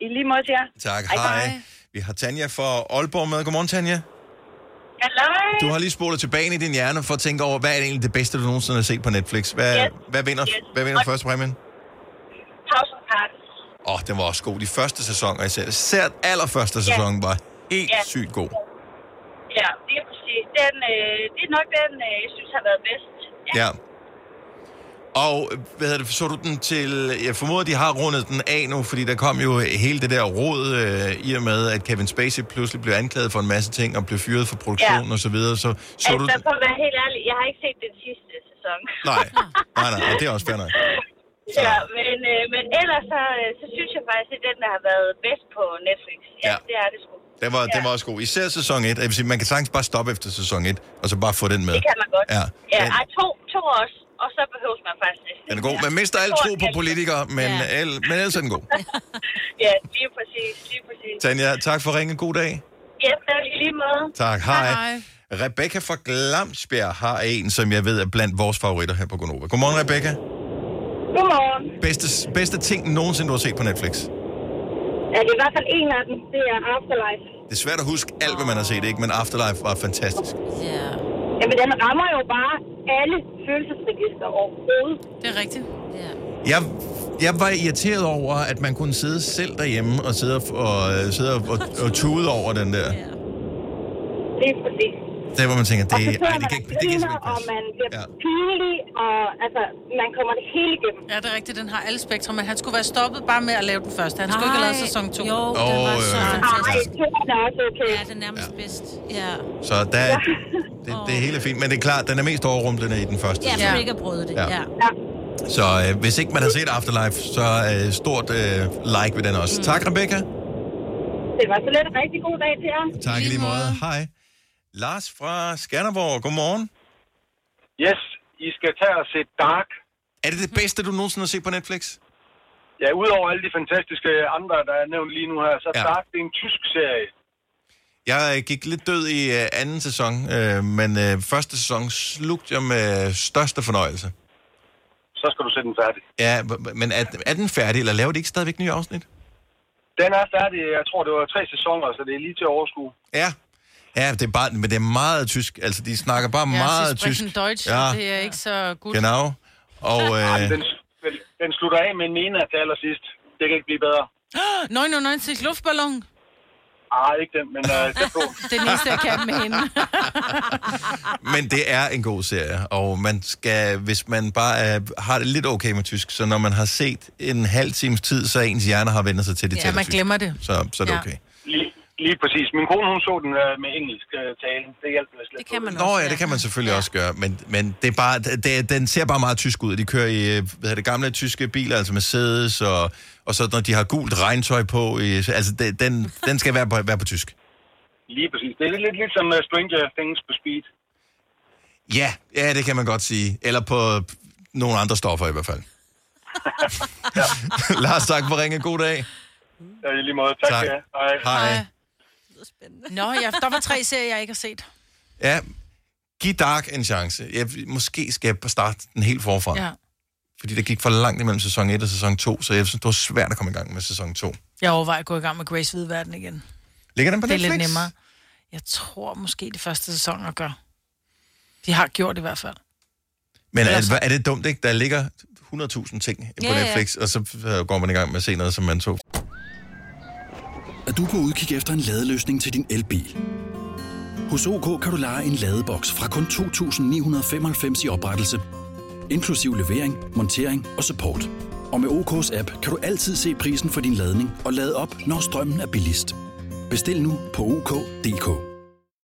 I lige måde til jer. Tak, Hej, hej. Vi har Tanja fra Aalborg med. Godmorgen, Tanja. Hallo. Du har lige spolet tilbage i din hjerne for at tænke over, hvad er egentlig det bedste, du nogensinde har set på Netflix? Hvad, Yes. hvad vinder, Yes. hvad vinder første præmien? House of Cards. Åh, oh, den var også god. De første sæsoner især. Især allerførste sæson var helt Ja. sygt god. Ja, det er præcis. Den, øh, det er nok den, øh, jeg synes har været bedst. Ja. Og hvad hedder det, så du den til... Jeg formoder, de har rundet den af nu, fordi der kom jo hele det der råd øh, i og med, at Kevin Spacey pludselig blev anklaget for en masse ting og blev fyret for produktion og så videre. Så, så altså, du... for at være helt ærlig, jeg har ikke set den sidste sæson. Nej, nej, nej, det er også fair nok. Ja, men, øh, men ellers så, øh, så synes jeg faktisk, at den, der har været bedst på Netflix. Ja, Ja. det er det sgu. Den var, den var også god. Især sæson 1. Jeg vil sige, man kan sagtens bare stoppe efter sæson 1, og så bare få den med. Det kan man godt. Ja. ja Den, ej, to, to også. Og så behøver man faktisk næsten den er god. Man mister alt To tro på politikere, men, Ja. el, men ellers er den god. Ja, lige præcis, lige præcis. Tanja, tak for ringen. God dag. Ja, tak i lige måde. Tak, hej. Rebecca fra Glamsbjerg har en, som jeg ved er blandt vores favoritter her på Gonova. Godmorgen, Rebecca. Godmorgen. Bedste, bedste ting nogensinde, du har set på Netflix? Ja, det er i hvert fald en af dem. Det er Afterlife. Det er svært at huske alt, hvad man har set, ikke? Men Afterlife var fantastisk. Ja. Jamen, den rammer jo bare alle følelsesregister overhovedet. Det er rigtigt. Ja. Jeg, jeg var irriteret over, at man kunne sidde selv derhjemme og sidde og, og, sidde og, og, og tude over den der. Det er præcis. Der hvor man tænker, det, og så ej, det kan ikke, det kan simpelthen og man bliver Ja. ja. pinlig, og altså, man kommer det hele igennem. Ja, det er rigtigt. Den har alle spektre, men han skulle være stoppet bare med at lave den første. Han skulle ikke have lavet sæson 2. Jo, den var så øh, fantastisk. Ej, toren er også okay. Ja, den er nærmest bedst. Ja. Så der, det, det er helt fint. Men det er klart, den er mest overrumplende i den første. Ja, for ikke at bryde det. Ja. Ja. Så øh, hvis ikke man har set Afterlife, så øh, stort øh, like ved den også. Mm. Tak, Rebecca. Det var så lidt en rigtig god dag til jer. Tak i lige måde. Hej. Lars fra Skanderborg, godmorgen. Yes, I skal tage og se Dark. Er det det bedste, du nogensinde har set på Netflix? Ja, udover alle de fantastiske andre, der er nævnt lige nu her, så Ja. Dark, det er en tysk serie. Jeg gik lidt død i øh, anden sæson, øh, men øh, første sæson slugte jeg med største fornøjelse. Så skal du se den færdig. Ja, men er, er den færdig, eller laver de ikke stadigvæk nye afsnit? Den er færdig, jeg tror, det var tre sæsoner, så det er lige til at overskue. Ja. Ja, det er bare, men det er meget tysk. Altså, de snakker bare Ja, meget sie tysk. Deutsch. Ja, Det er ikke så godt. genau. Og Øh... øh, Den, den, den slutter af med en ena til allersidst. Det kan ikke blive bedre. 99 luftballon. Ah, ikke den, men det på. Det er den eneste, jeg kan med hende. Men det er en god serie, og man skal, hvis man bare er, har det lidt okay med tysk, så når man har set en halv times tid, så ens hjerne har vendt sig til, det Ja, man tysk. glemmer det. Så, så er det Ja. okay. Lige, lige præcis. Min kone, hun så den uh, med engelsk uh, tale. Det hjælper mig slet Det kan man Nå ja, det kan man selvfølgelig ja. også gøre, men, men det er bare, det, den ser bare meget tysk ud. De kører i øh, hvad hedder det, gamle tyske biler, altså Mercedes, og, og så når de har gult regntøj på, i, altså det, den, den skal være på, være på tysk. Lige præcis. Det er lidt, lidt ligesom uh, Stranger Things på speed. Ja, ja, det kan man godt sige. Eller på nogle andre stoffer i hvert fald. Lars, tak for ringe. God dag. Ja, i lige måde. Tak, Tak. tak. Hej. Hej. Nå ja, der var tre serier, jeg ikke har set. Ja, giv Dark en chance. Jeg, måske skal jeg starte den helt forfra. Ja. Fordi der gik for langt imellem sæson 1 og sæson 2, så jeg synes, det var svært at komme i gang med sæson 2. Jeg overvejer at gå i gang med Grace Hvidverden igen. Ligger den på det er Netflix? lidt nemmere. Jeg tror måske de første sæsoner gør. De har gjort det i hvert fald. Men er, er det dumt, ikke? Der ligger 100.000 ting på Ja, ja. Netflix, og så øh, går man i gang med at se noget, som man så at du på udkig efter en ladeløsning til din elbil? Hos OK kan du lege en ladeboks fra kun 2.995 i oprettelse, inklusiv levering, montering og support. Og med OK's app kan du altid se prisen for din ladning og lade op, når strømmen er billigst. Bestil nu på OK.dk.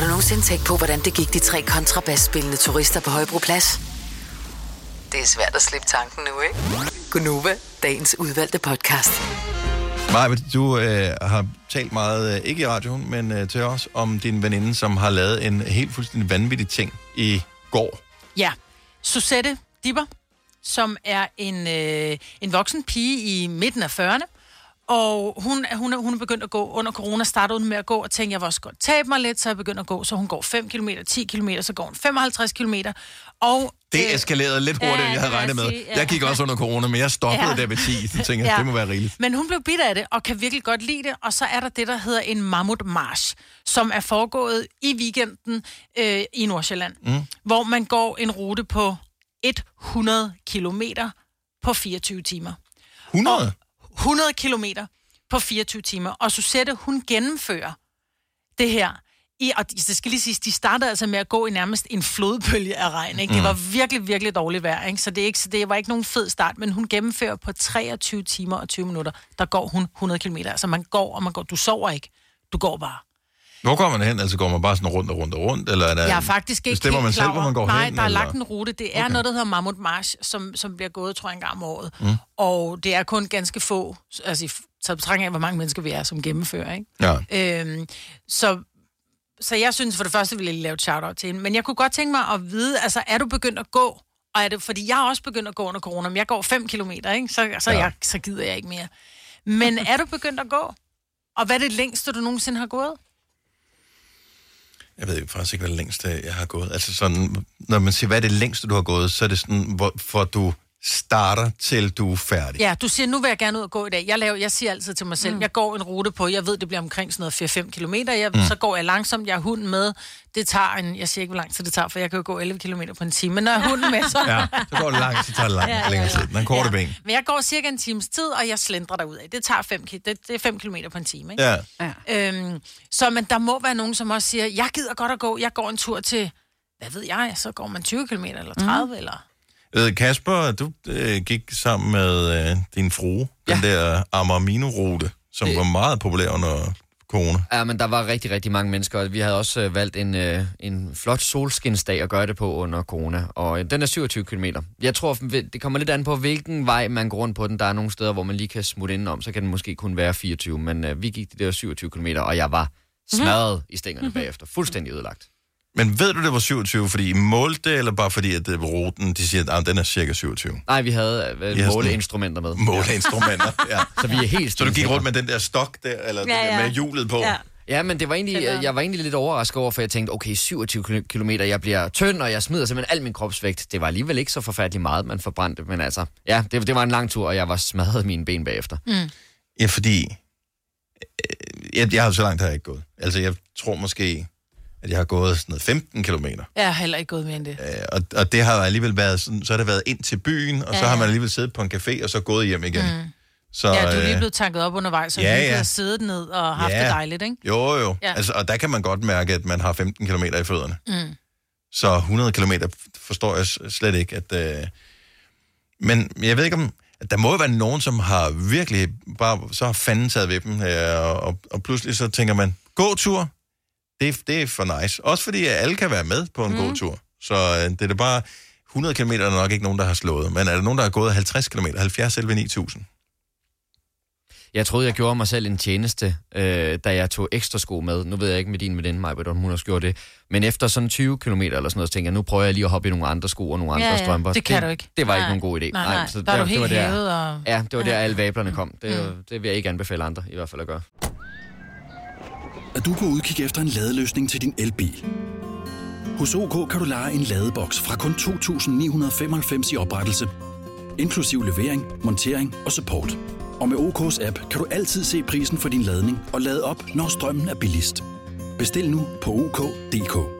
Har du nogensinde tænkt på, hvordan det gik de tre kontrabasspillende turister på Højbroplads? Det er svært at slippe tanken nu, ikke? Gunova, dagens udvalgte podcast. Maja, du øh, har talt meget, øh, ikke i radioen, men øh, til os, om din veninde, som har lavet en helt fuldstændig vanvittig ting i går. Ja, Susette Dipper, som er en, øh, en voksen pige i midten af 40'erne, og hun, hun, hun er begyndt at gå under corona, startede hun med at gå og tænkte, jeg vil også godt tabe mig lidt, så jeg begynder at gå, så hun går 5 km, 10 km, så går hun 55 km, og... Det eskalerede lidt hurtigere, end jeg havde regnet med. jeg sige, ja. Jeg gik også under corona, men jeg stoppede Ja. der ved 10. Så tænkte jeg, Ja. det må være rigeligt. Men hun blev bidt af det, og kan virkelig godt lide det. Og så er der det, der hedder en mammutmarch, som er foregået i weekenden øh, i Nordsjælland, Mm. hvor man går en rute på 100 kilometer på 24 timer. 100? 100 kilometer på 24 timer. Og Susette, hun gennemfører det her. I, og det skal lige sige, de startede altså med at gå i nærmest en flodbølge af regn. Ikke? Det Mm. var virkelig, virkelig dårligt vejr. Ikke? Så, det er ikke, så det var ikke nogen fed start, men hun gennemfører på 23 timer og 20 minutter, der går hun 100 km. Altså man går, og man går. Du sover ikke. Du går bare. Hvor går man hen? Altså går man bare sådan rundt og rundt og rundt? Eller er der Jeg er faktisk ikke Bestemmer man selv, hvor man går Nej, hen? der er eller? lagt en rute. Det er okay. noget, der hedder Mammut March, som, som bliver gået, tror jeg, en gang om året. Mm. Og det er kun ganske få, altså i betragtning af, hvor mange mennesker vi er, som gennemfører, ikke? Ja. Øhm, så, så jeg synes for det første, ville jeg lave et shout-out til hende. Men jeg kunne godt tænke mig at vide, altså er du begyndt at gå? Og er det, fordi jeg er også begyndt at gå under corona, men jeg går 5 kilometer, ikke? Så, så, ja. jeg, så gider jeg ikke mere. Men er du begyndt at gå? Og hvad er det længste, du nogensinde har gået? Jeg ved faktisk ikke, hvad det længste jeg har gået. Altså sådan, når man siger, hvad er det længste, du har gået, så er det sådan, hvor, for du starter til du er færdig. Ja, du siger, nu vil jeg gerne ud og gå i dag. Jeg, laver, jeg siger altid til mig selv, mm. jeg går en rute på, jeg ved, det bliver omkring sådan noget 4-5 kilometer. Jeg, Mm. Så går jeg langsomt, jeg har hunden med. Det tager en, jeg siger ikke, hvor lang tid det tager, for jeg kan jo gå 11 kilometer på en time. Men når jeg har hunden med, så... Ja, så går det langt, så tager det langt, Ja, ja, ja, ja, længere tid. Den korte ja. ben. Men jeg går cirka en times tid, og jeg slendrer derud af. Det tager 5 det, det er 5 kilometer på en time, ikke? Ja. ja. Øhm, så men der må være nogen, som også siger, jeg gider godt at gå, jeg går en tur til, hvad ved jeg, så går man 20 km eller 30, mm. eller... Ved, Kasper, du øh, gik sammen med øh, din frue, ja. den der Amarmino-rute, som det... var meget populær under corona. Ja, men der var rigtig, rigtig mange mennesker, og vi havde også øh, valgt en, øh, en flot solskinsdag at gøre det på under corona, og øh, den er 27 km. Jeg tror, det kommer lidt an på, hvilken vej man går rundt på den. Der er nogle steder, hvor man lige kan smutte indenom, så kan den måske kun være 24, men øh, vi gik de der 27 km, og jeg var smadret mm-hmm. i stængerne Mhm. bagefter. Fuldstændig ødelagt. Men ved du, det var 27, fordi I målte det, eller bare fordi, at det var ruten, de siger, at den er cirka 27? Nej, vi havde øh, måleinstrumenter med. Måleinstrumenter, ja. Så vi er helt Så du gik stensikre. rundt med den der stok der, eller ja, ja. med hjulet på? Ja. Ja, men det var egentlig, jeg var egentlig lidt overrasket over, for jeg tænkte, okay, 27 km, jeg bliver tynd, og jeg smider simpelthen al min kropsvægt. Det var alligevel ikke så forfærdeligt meget, man forbrændte, men altså, ja, det, det var en lang tur, og jeg var smadret i mine ben bagefter. Mm. Ja, fordi... Øh, jeg, jeg har så langt har jeg ikke gået. Altså, jeg tror måske, at jeg har gået sådan noget 15 kilometer. Jeg har heller ikke gået mere end det. Øh, Og, og det har alligevel været sådan, så har det været ind til byen, og Ja, så har man alligevel siddet på en café, og så gået hjem igen. Mm. Så, ja, du er lige øh, blevet tanket op undervejs, så ja, du ja. har siddet ned og haft Ja. det dejligt, ikke? Jo, jo. Ja. Altså, og der kan man godt mærke, at man har 15 km i fødderne. Mm. Så 100 km forstår jeg slet ikke, at... Øh... Men jeg ved ikke om... at Der må jo være nogen, som har virkelig bare... Så har fanden taget ved dem, øh, og, og pludselig så tænker man, gåtur, det, det er for nice. Også fordi at alle kan være med på en mm. gåtur. Så øh, det er da bare... 100 km er der nok ikke nogen, der har slået. Men er der nogen, der har gået 50 km? 70 11 9000? Jeg troede, jeg gjorde mig selv en tjeneste, øh, da jeg tog ekstra sko med. Nu ved jeg ikke med din veninde, Maja, om hun også gjorde det. Men efter sådan 20 km eller sådan noget, så tænker jeg, nu prøver jeg lige at hoppe i nogle andre sko og nogle andre Ja, ja. strømper. Det kan du ikke. Det var ikke Nej. nogen god idé. Nej, nej. så Der er du det helt var der, og- Ja, det var der, alle vablerne kom. Det, mm. det vil jeg ikke anbefale andre i hvert fald at gøre. Er du på udkig efter en ladeløsning til din elbil? Hos OK kan du lege en ladeboks fra kun 2.995 i oprettelse, inklusiv levering, montering og support. Og med OK's app kan du altid se prisen for din ladning og lade op, når strømmen er billigst. Bestil nu på OK.dk.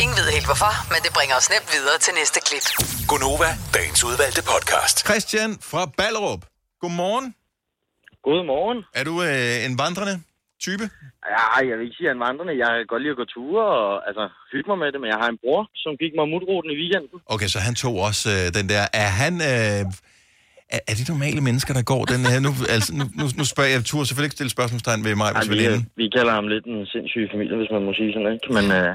Ingen ved helt hvorfor, men det bringer os nemt videre til næste klip. Gunova, dagens udvalgte podcast. Christian fra Ballerup. Godmorgen. Godmorgen. Er du øh, en vandrende type? Ja, jeg vil ikke sige, at jeg er en vandrende. Jeg kan godt lide at gå ture og altså, hygge mig med det, men jeg har en bror, som gik mig mutruten i weekenden. Okay, så han tog også øh, den der. Er han... Øh, er, er det normale mennesker, der går den her? Nu, altså, nu, nu, nu spørger jeg, jeg turde selvfølgelig ikke stille spørgsmålstegn ved mig, Ej, hvis vi, vi kalder ham lidt en sindssyg familie, hvis man må sige sådan, ikke? Men, øh,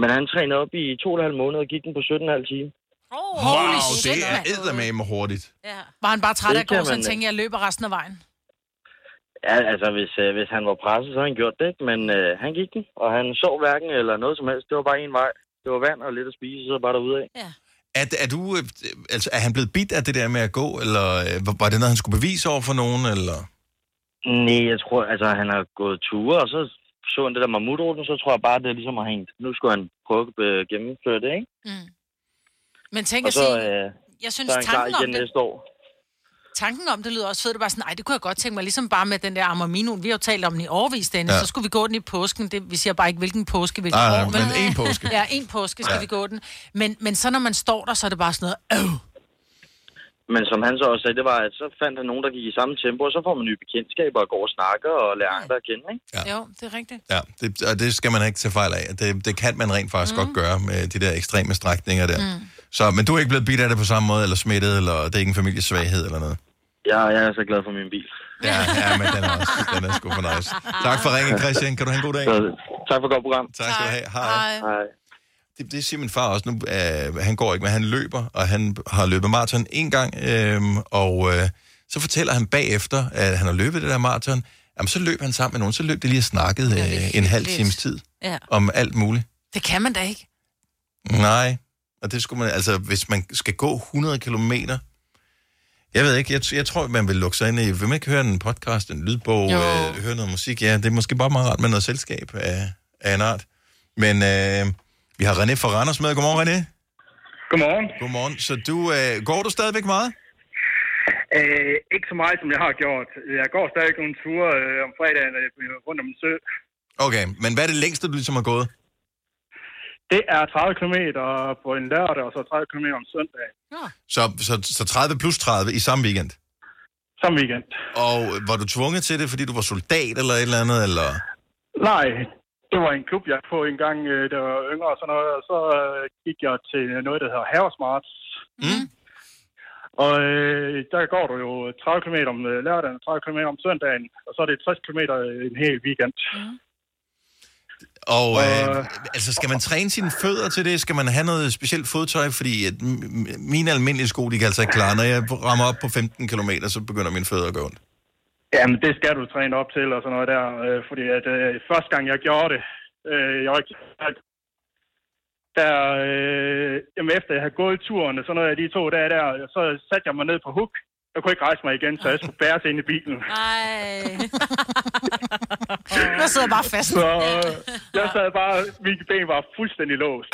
men han trænede op i to og en halv måned og gik den på 17,5 timer. Wow, det er eddermame hurtigt. Var han bare træt af går, kan så han tænkte, jeg løber resten af vejen. Ja, altså, hvis, øh, hvis han var presset, så havde han gjort det, ikke? Men øh, han gik den, og han sov hverken eller noget som helst. Det var bare en vej. Det var vand og lidt at spise, så bare derude af. Ja. Er, er, du, øh, altså, er han blevet bidt af det der med at gå, eller øh, var- var det noget, han skulle bevise over for nogen, eller? Nej, jeg tror, altså han har gået ture, og så så han det der mammutruten, så tror jeg bare, det ligesom har hængt. Nu skulle han prøve at øh, gennemføre det, ikke? Mm. Men tænk og at så, sige, øh, jeg synes, så er han klar tanken om igen det- næste år. tanken om det lyder også fedt. Det var sådan, nej, det kunne jeg godt tænke mig. Ligesom bare med den der Armamino. Vi har jo talt om den i årvis, Dennis. Ja. Så skulle vi gå den i påsken. Det, vi siger bare ikke, hvilken påske, hvilken nej, år. men én påske. Ja, en påske skal ja. vi gå den. Men, men så når man står der, så er det bare sådan noget, øh, Men som han så også sagde, det var, at så fandt han nogen, der gik i samme tempo, og så får man nye bekendtskaber og går og snakker og lærer andre at kende, ikke? Ja. jo, det er rigtigt. Ja, det, og det skal man ikke tage fejl af. Det, det kan man rent faktisk mm. godt gøre med de der ekstreme strækninger der. Mm. Så, men du er ikke blevet bidt af det på samme måde, eller smittet, eller det er ikke en familiesvaghed eller noget? Jeg, jeg er så glad for min bil. Ja, ja men den er, også, den er sgu for nice. Tak for ringen, Christian. Kan du have en god dag? Tak for godt program. Tak skal du have. Hej. Hej. Det, det siger min far også nu. Øh, han går ikke, men han løber, og han har løbet maraton en gang, øh, og øh, så fortæller han bagefter, at han har løbet det der maraton. Jamen, så løb han sammen med nogen. Så løb det lige og snakkede øh, en halv times tid Ja. om alt muligt. Det kan man da ikke. Nej, og det skulle man, altså hvis man skal gå 100 kilometer, jeg ved ikke, jeg, jeg tror, man vil lukke sig ind i, vil man ikke høre en podcast, en lydbog, Jo. øh, høre noget musik, ja, det er måske bare meget rart med noget selskab af, af en art. Men øh, vi har René fra Randers med. Godmorgen, René. Godmorgen. Godmorgen. Så du, øh, går du stadigvæk meget? Øh, ikke så meget, som jeg har gjort. Jeg går stadig nogle ture øh, om fredagen øh, rundt om en sø. Okay, men hvad er det længste, du ligesom har gået? Det er 30 km på en lørdag, og så 30 km om søndag. Så, så, så 30 plus 30 i samme weekend? Samme weekend. Og var du tvunget til det, fordi du var soldat eller et eller andet, eller? Nej, det var en klub, jeg på en gang, øh, der var yngre og sådan noget, og så øh, gik jeg til noget, der hedder Havesmart. Mm. Og øh, der går du jo 30 km om øh, lørdagen, 30 km om søndagen, og så er det 60 km en hel weekend. Og øh, altså, skal man træne sine fødder til det? Skal man have noget specielt fodtøj? Fordi at m- mine almindelige sko, de kan altså ikke klare. Når jeg rammer op på 15 km, så begynder mine fødder at gå ondt. Jamen, det skal du træne op til og sådan noget der, øh, fordi at øh, første gang jeg gjorde det, øh, jeg ikke der, øh, jamen efter jeg havde gået turen og sådan noget af de to dage der, så satte jeg mig ned på hook jeg kunne ikke rejse mig igen, så jeg skulle bæres ind i bilen. Ej. Jeg sidder bare fast. Så øh, jeg sad bare, mine ben var fuldstændig låst.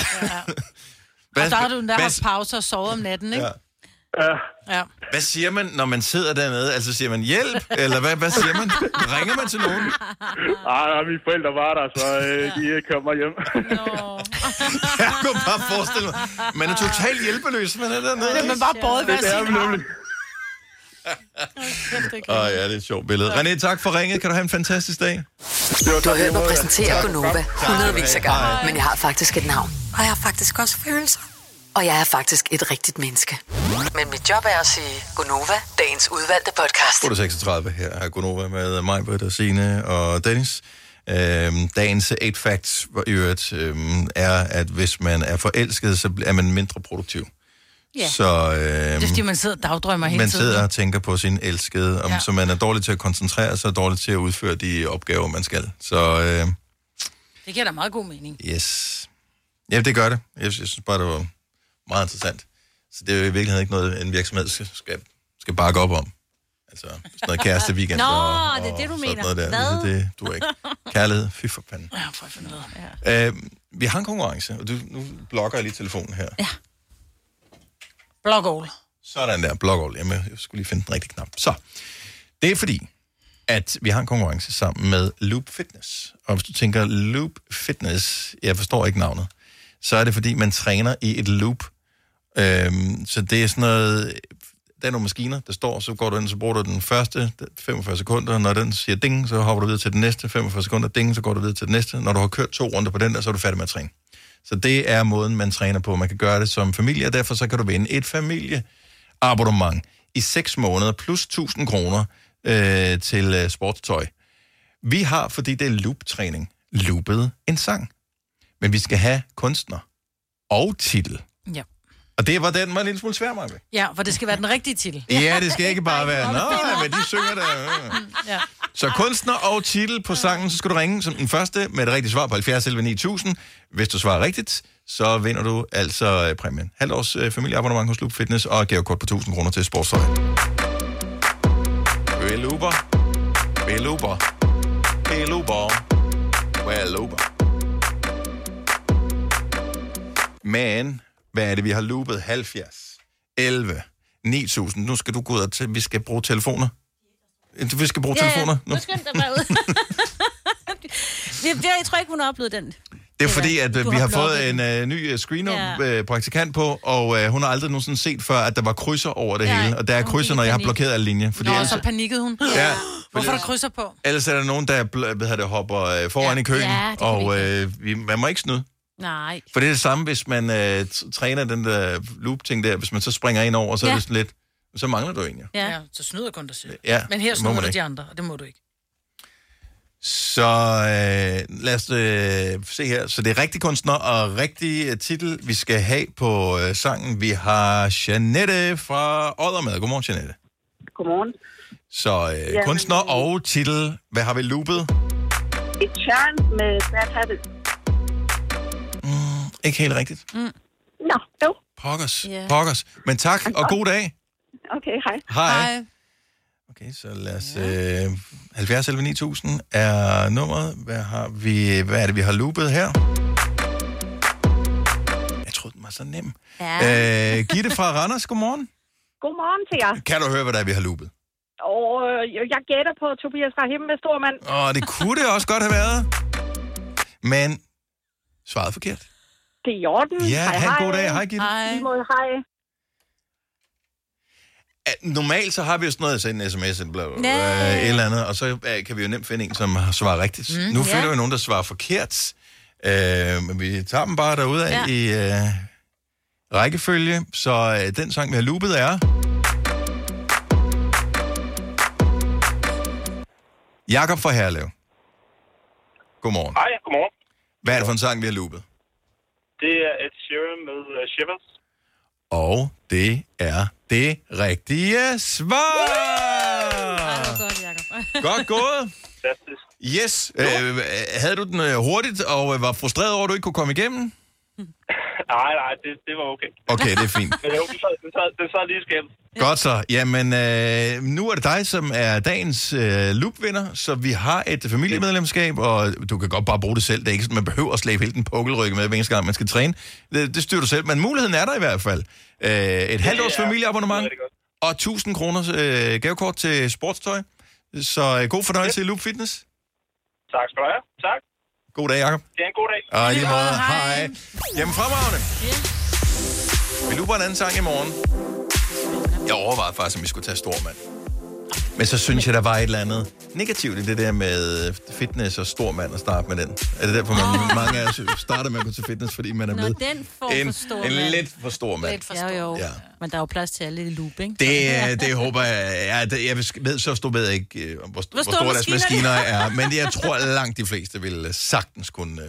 Og der har du der haft pause og sovet om natten, ikke? Ja. Ja. Ja. Hvad siger man, når man sidder dernede? Altså siger man hjælp, eller hvad, hvad siger man? Ringer man til nogen? Ej, mine forældre var der, så øh, de kom mig hjem. Jeg kunne bare forestille mig. Man er totalt hjælpeløs, man er dernede. Det er man bare båret ved at Det er sige, man nemlig. Åh oh, ja, det er et sjovt billede. René, tak for ringet. Kan du have en fantastisk dag? Du har hørt mig præsentere Gonova hundredvis af gange, men jeg har faktisk et navn. Og jeg har faktisk også følelser. Og jeg er faktisk et rigtigt menneske. Men mit job er at sige Gonova, dagens udvalgte podcast. 836 her er Gunova med mig, Britt og Signe og Dennis. Øhm, dagens 8 facts i øvrigt øhm, er, at hvis man er forelsket, så er man mindre produktiv. Ja. Så øhm, Det er fordi, man sidder og dagdrømmer hele man tiden. sidder og tænker på sin elskede, om, Ja. så man er dårlig til at koncentrere sig, og dårlig til at udføre de opgaver, man skal. Så øh, Det giver da meget god mening. yes. Ja, det gør det. Jeg, jeg synes bare, det var meget interessant. Så det er jo i virkeligheden ikke noget, en virksomhed skal, skal, skal bakke op om. Altså, sådan noget kæreste weekend. Nå, og, det er det, du og mener. Noget der. Hvad? Det, det du er ikke. Kærlighed, fy for panden. Ja, for at finde ud af. Øh, vi har en konkurrence, og du, nu blokker jeg lige telefonen her. Ja. Blog all. Sådan der, blog Jamen, jeg skulle lige finde den rigtige knap. Så, det er fordi, at vi har en konkurrence sammen med Loop Fitness. Og hvis du tænker Loop Fitness, jeg forstår ikke navnet, så er det fordi, man træner i et loop. Øhm, så det er sådan noget, der er nogle maskiner, der står, så går du ind, så bruger du den første 45 sekunder, når den siger ding, så hopper du videre til den næste 45 sekunder, ding, så går du videre til den næste. Når du har kørt to runder på den der, så er du færdig med at træne. Så det er måden, man træner på. Man kan gøre det som familie, og derfor så kan du vinde et familieabonnement i 6 måneder plus 1000 kroner øh, til øh, sportstøj. Vi har, fordi det er loop-træning, loopet en sang. Men vi skal have kunstner og titel. Ja. Og det var den, var en lille smule svær, Maja. Ja, for det skal være den rigtige titel. Ja, det skal ikke bare være, nå, men de synger der. Ja. Så kunstner og titel på sangen, så skal du ringe som den første med det rigtige svar på 70 11 9000. Hvis du svarer rigtigt, så vinder du altså øh, præmien. Halvt års øh, familieabonnement hos Loop Fitness og gavekort på 1000 kroner til sportstøj. Beluber. Beluber. Beluber. Beluber. Men, hvad er det, vi har loopet? 70, 11, 9000. Nu skal du gå ud og til, vi skal bruge telefoner. Vi skal bruge telefoner nu. Nu skynd dig bare ud. jeg, jeg tror ikke, hun har oplevet den. Det er fordi, at Du øh, vi har har fået en øh, ny øh, screener Ja. praktikant på, og øh, hun har aldrig nogensinde set før, at der var krydser over det Nej, hele. Og der er krydser, når jeg har blokeret alle linjer. Fordi Nå, ellers, så panikkede hun. Ja, Hvorfor der krydser på? ellers er der nogen, der bl- hvad hedder det, hopper øh, foran Ja. i køen, Ja, og øh, vi, man må ikke snyde. Nej. For det er det samme, hvis man øh, træner den der loop-ting der. Hvis man så springer ind over, så ja. er Ja. det sådan lidt... Så mangler du en, ja. Ja. ja så snyder kun dig selv. Ja, Men her snyder du ikke. de andre, og det må du ikke. Så øh, lad os øh, se her. Så det er rigtig kunstner og rigtig øh, titel, vi skal have på øh, sangen. Vi har Janette fra Odder med. Godmorgen, Janette. Godmorgen. Så øh, Jamen, kunstner og titel. Hvad har vi loopet? Et tjern med Bad Habit. Ikke helt rigtigt. Mm. Nå, jo. Pokkers. Ja. Pokkers. Men tak, og god dag. Okay, hej. Hej. Okay, så lad os... Øh, 70 11 9000 er nummeret. Hvad, har vi, hvad er det, vi har loopet her? Jeg troede, den var så nem. Ja. Øh, Gitte fra Randers, godmorgen. Godmorgen til jer. Kan du høre, hvad der er, vi har loopet? Og øh, jeg gætter på Tobias Rahim med Stormand. Åh, det kunne det også godt have været. Men svaret er forkert. Det er i orden. Ja, hej, hej. god dag. Hej, Gitte. Hej. Måde, hej. At Normalt så har vi jo sådan noget, at sende en sms eller Ja. et eller andet, og så øh, kan vi jo nemt finde en, som har svaret rigtigt. Mm, nu ja. finder vi nogen, der svarer forkert. Øh, men vi tager dem bare derude af Ja. i øh, rækkefølge. Så øh, den sang, vi har loopet, er... Jakob fra Herlev. Godmorgen. Hej, godmorgen. Hvad er det for en sang, vi har loopet? Det er Ed Sheeran med uh, Shivers. Og det er det rigtige svar! Godt, Jacob. Godt gået. Fantastisk. Yes. Øh, havde du den øh, hurtigt og øh, var frustreret over, at du ikke kunne komme igennem? Nej, nej, det, det var okay. Okay, det er fint. Men jo, det sad, det sad, det sad lige skæmt. Godt så. Jamen, øh, nu er det dig, som er dagens øh, loopvinder, så vi har et familiemedlemskab, og du kan godt bare bruge det selv. Det er ikke sådan, man behøver at slæbe hele den pukkelrygge med, hver eneste gang man skal træne. Det, det styrer du selv, men muligheden er der i hvert fald. Øh, et halvt års er familieabonnement og 1000 kroner øh, gavekort til sportstøj. Så øh, god fornøjelse i Loop Fitness. Tak skal du have. Tak. God dag, Jacob. Det er en god dag. Og i måde, hej. Jamen fremragende. Vi looper en anden sang i morgen. Jeg overvejede faktisk, om vi skulle tage Stormand. Men så synes jeg, der var et eller andet negativt i det der med fitness og stormand at starte med den. Er det derfor, man, mange af os starter med at gå til fitness, fordi man er Nå, med den en, for stor en mand. lidt for stor mand. Lidt for stor. Jo, jo. Ja. Ja. Men der er jo plads til alle i loop, ikke? Det, øh, det håber jeg. Ja, det, jeg ved, så stor ved jeg ikke, øh, hvor, hvor, hvor store store deres maskiner maskiner er. Men jeg tror, langt de fleste vil øh, sagtens kunne, øh,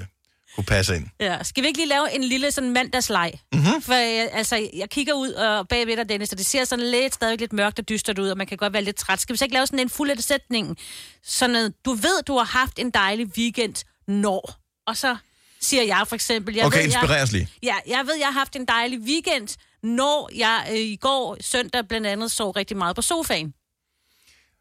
kunne passe ind. Ja, skal vi ikke lige lave en lille sådan mandagsleg? Mhm. For jeg, altså, jeg kigger ud og bagved dig, Dennis, og det ser sådan lidt, stadig lidt mørkt og dystert ud, og man kan godt være lidt træt. Skal vi så ikke lave sådan en fuld sætning? Sådan noget, du ved, du har haft en dejlig weekend, når? Og så siger jeg for eksempel... Jeg Okay, ved, inspirer jeg, os lige. Ja, jeg ved, jeg har haft en dejlig weekend, når jeg øh, i går søndag blandt andet sov rigtig meget på sofaen.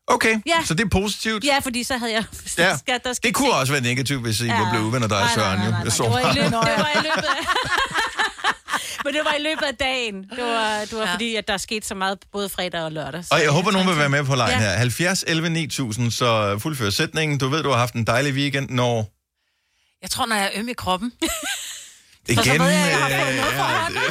Okay, Ja. så det er positivt. Ja, fordi så havde jeg... Ja, skal, der skal det kunne også være negativt, hvis I ja. var blevet uvenner dig Nej, nej, Søren. nej, jo. nej, Jeg nej. så Det var i løbet, det var i løbet af... Men det var i løbet af dagen. Det var, det var ja. fordi, at der skete så meget både fredag og lørdag. Og jeg håber, nogen vil være med på lejen Ja. her. 70 11 9000, så fuldfør sætningen. Du ved, du har haft en dejlig weekend, når... Jeg tror, når jeg er øm i kroppen, Igen, så ved jeg, at jeg har fået øh, noget fra ja, hånden.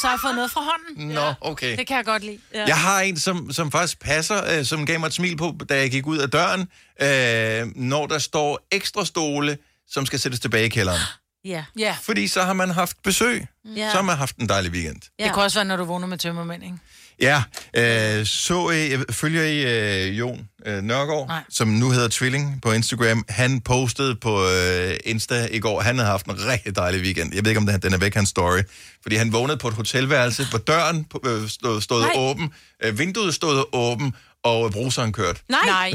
Så har jeg fået noget fra hånden. Nå, okay. Det kan jeg godt lide. Ja. Jeg har en, som, som faktisk passer, øh, som gav mig et smil på, da jeg gik ud af døren, øh, når der står ekstra stole, som skal sættes tilbage i kælderen. Ja. ja. Fordi så har man haft besøg. Ja. Så har man haft en dejlig weekend. Ja. Det kan også være, når du vågner med tømmermænd, ikke? Ja, øh, så jeg følger I øh, Jon øh, Nørgaard, Nej. som nu hedder Tvilling på Instagram. Han postede på øh, Insta i går, han havde haft en rigtig dejlig weekend. Jeg ved ikke, om den, den er væk, hans story. Fordi han vågnede på et hotelværelse, hvor døren på- øh, stod, stod Nej. åben, øh, vinduet stod åben, og bruseren kørte. Nej. Nej.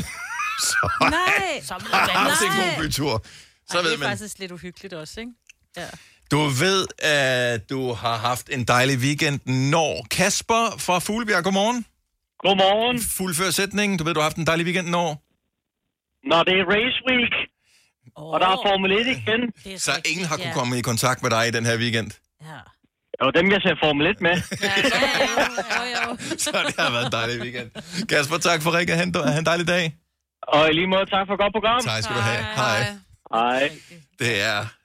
Så Nej. Så har han haft en god bytur. Så Ej, ved det er man. faktisk lidt uhyggeligt også, ikke? Ja. Du ved, at du har haft en dejlig weekend, når Kasper fra Fuglebjerg, godmorgen. Godmorgen. Fuldfør sætningen. Du ved, du har haft en dejlig weekend, når... Når det er race week, oh. og der er Formel 1 igen. Så ingen har kunne komme i kontakt med dig i den her weekend. Og dem, jeg ser Formel 1 med. Så det har været en dejlig weekend. Kasper, tak for ringen. Ha' en, ha' en dejlig dag. Og i lige måde, tak for et godt program. Tak skal du have. Hej. Hej. Det er...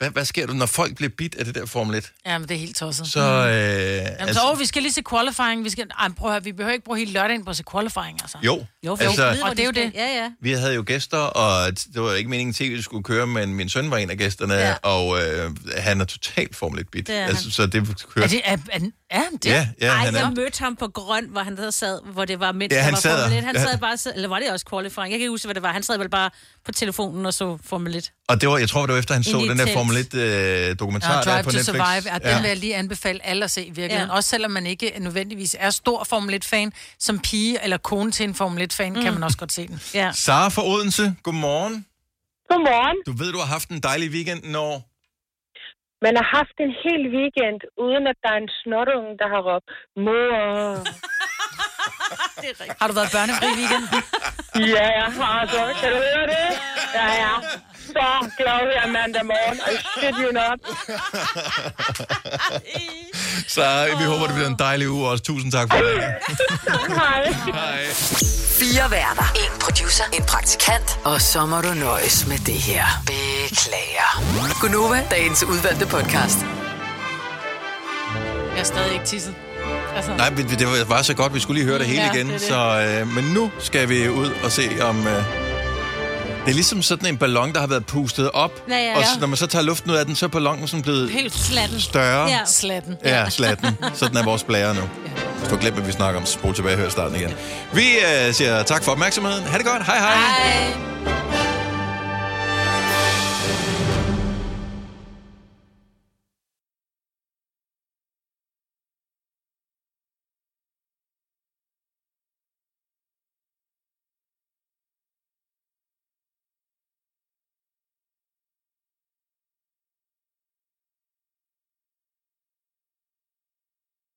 Hvad, hvad sker der, når folk bliver bit af det der Formel 1? Ja, men det er helt tosset. Så, øh, Jamen, altså, så, åh, vi skal lige se qualifying. Vi, skal, ej, prøv at høre, vi behøver ikke bruge hele lørdagen på at se qualifying, altså. Jo, jo altså- altså, og det er jo det. Ja, ja. vi havde jo gæster, og det var ikke meningen, at TV skulle køre, men min søn var en af gæsterne, Ja. og øh, han er totalt Formel 1-bit. Det er Altså, han. så det kørte... Er det, er, er, er han det? Ja, ja, Ej, han er- jeg mødte ham på grøn, hvor han der sad, hvor det var mens Ja, han var sad Formel der. 1. Han Ja. sad bare, så- eller var det også qualifying? Jeg kan ikke huske, hvad det var. Han sad vel bare på telefonen og så Formel 1. Og det var, jeg tror, det var efter, han så den der. Formel 1-dokumentar Ja, der Drive på to Netflix. Survive, ja, den vil jeg lige anbefale alle at se i virkeligheden. Ja. Også selvom man ikke nødvendigvis er stor Formel 1-fan, som pige eller kone til en Formel 1-fan, mm. kan man også godt se den. Ja. Sara fra Odense, godmorgen. Godmorgen. Du ved, du har haft en dejlig weekend, når... Man har haft en hel weekend, uden at der er en snotunge, der har råbt, mor. Har du været børnefri i weekenden? ja, jeg har så. Kan du høre det? Ja, ja. Så glad her mandag morgen. I shit you not. Så vi håber, det bliver en dejlig uge også. Tusind tak for det. Hej. Hej. Fire værter. En producer. En praktikant. Og så må du nøjes med det her. Beklager. Gunova, dagens udvalgte podcast. Jeg er stadig ikke tisset. Altså. Nej, men det var- var så godt, vi skulle lige høre det hele Ja, igen. det det. Så, øh, men nu skal vi ud og se om... Øh, det er ligesom sådan en ballon, der har været pustet op. Ja, ja, Og ja. så, når man så tager luften ud af den, så er ballonen sådan blevet Helt slatten. større. Ja. Slatten. Ja, slatten. Sådan er vores blære nu. Hvis du har glemt, hvad vi snakker om, så spol tilbage og hør starten igen. Vi øh, siger tak for opmærksomheden. Ha' det godt. Hej hej. Hej.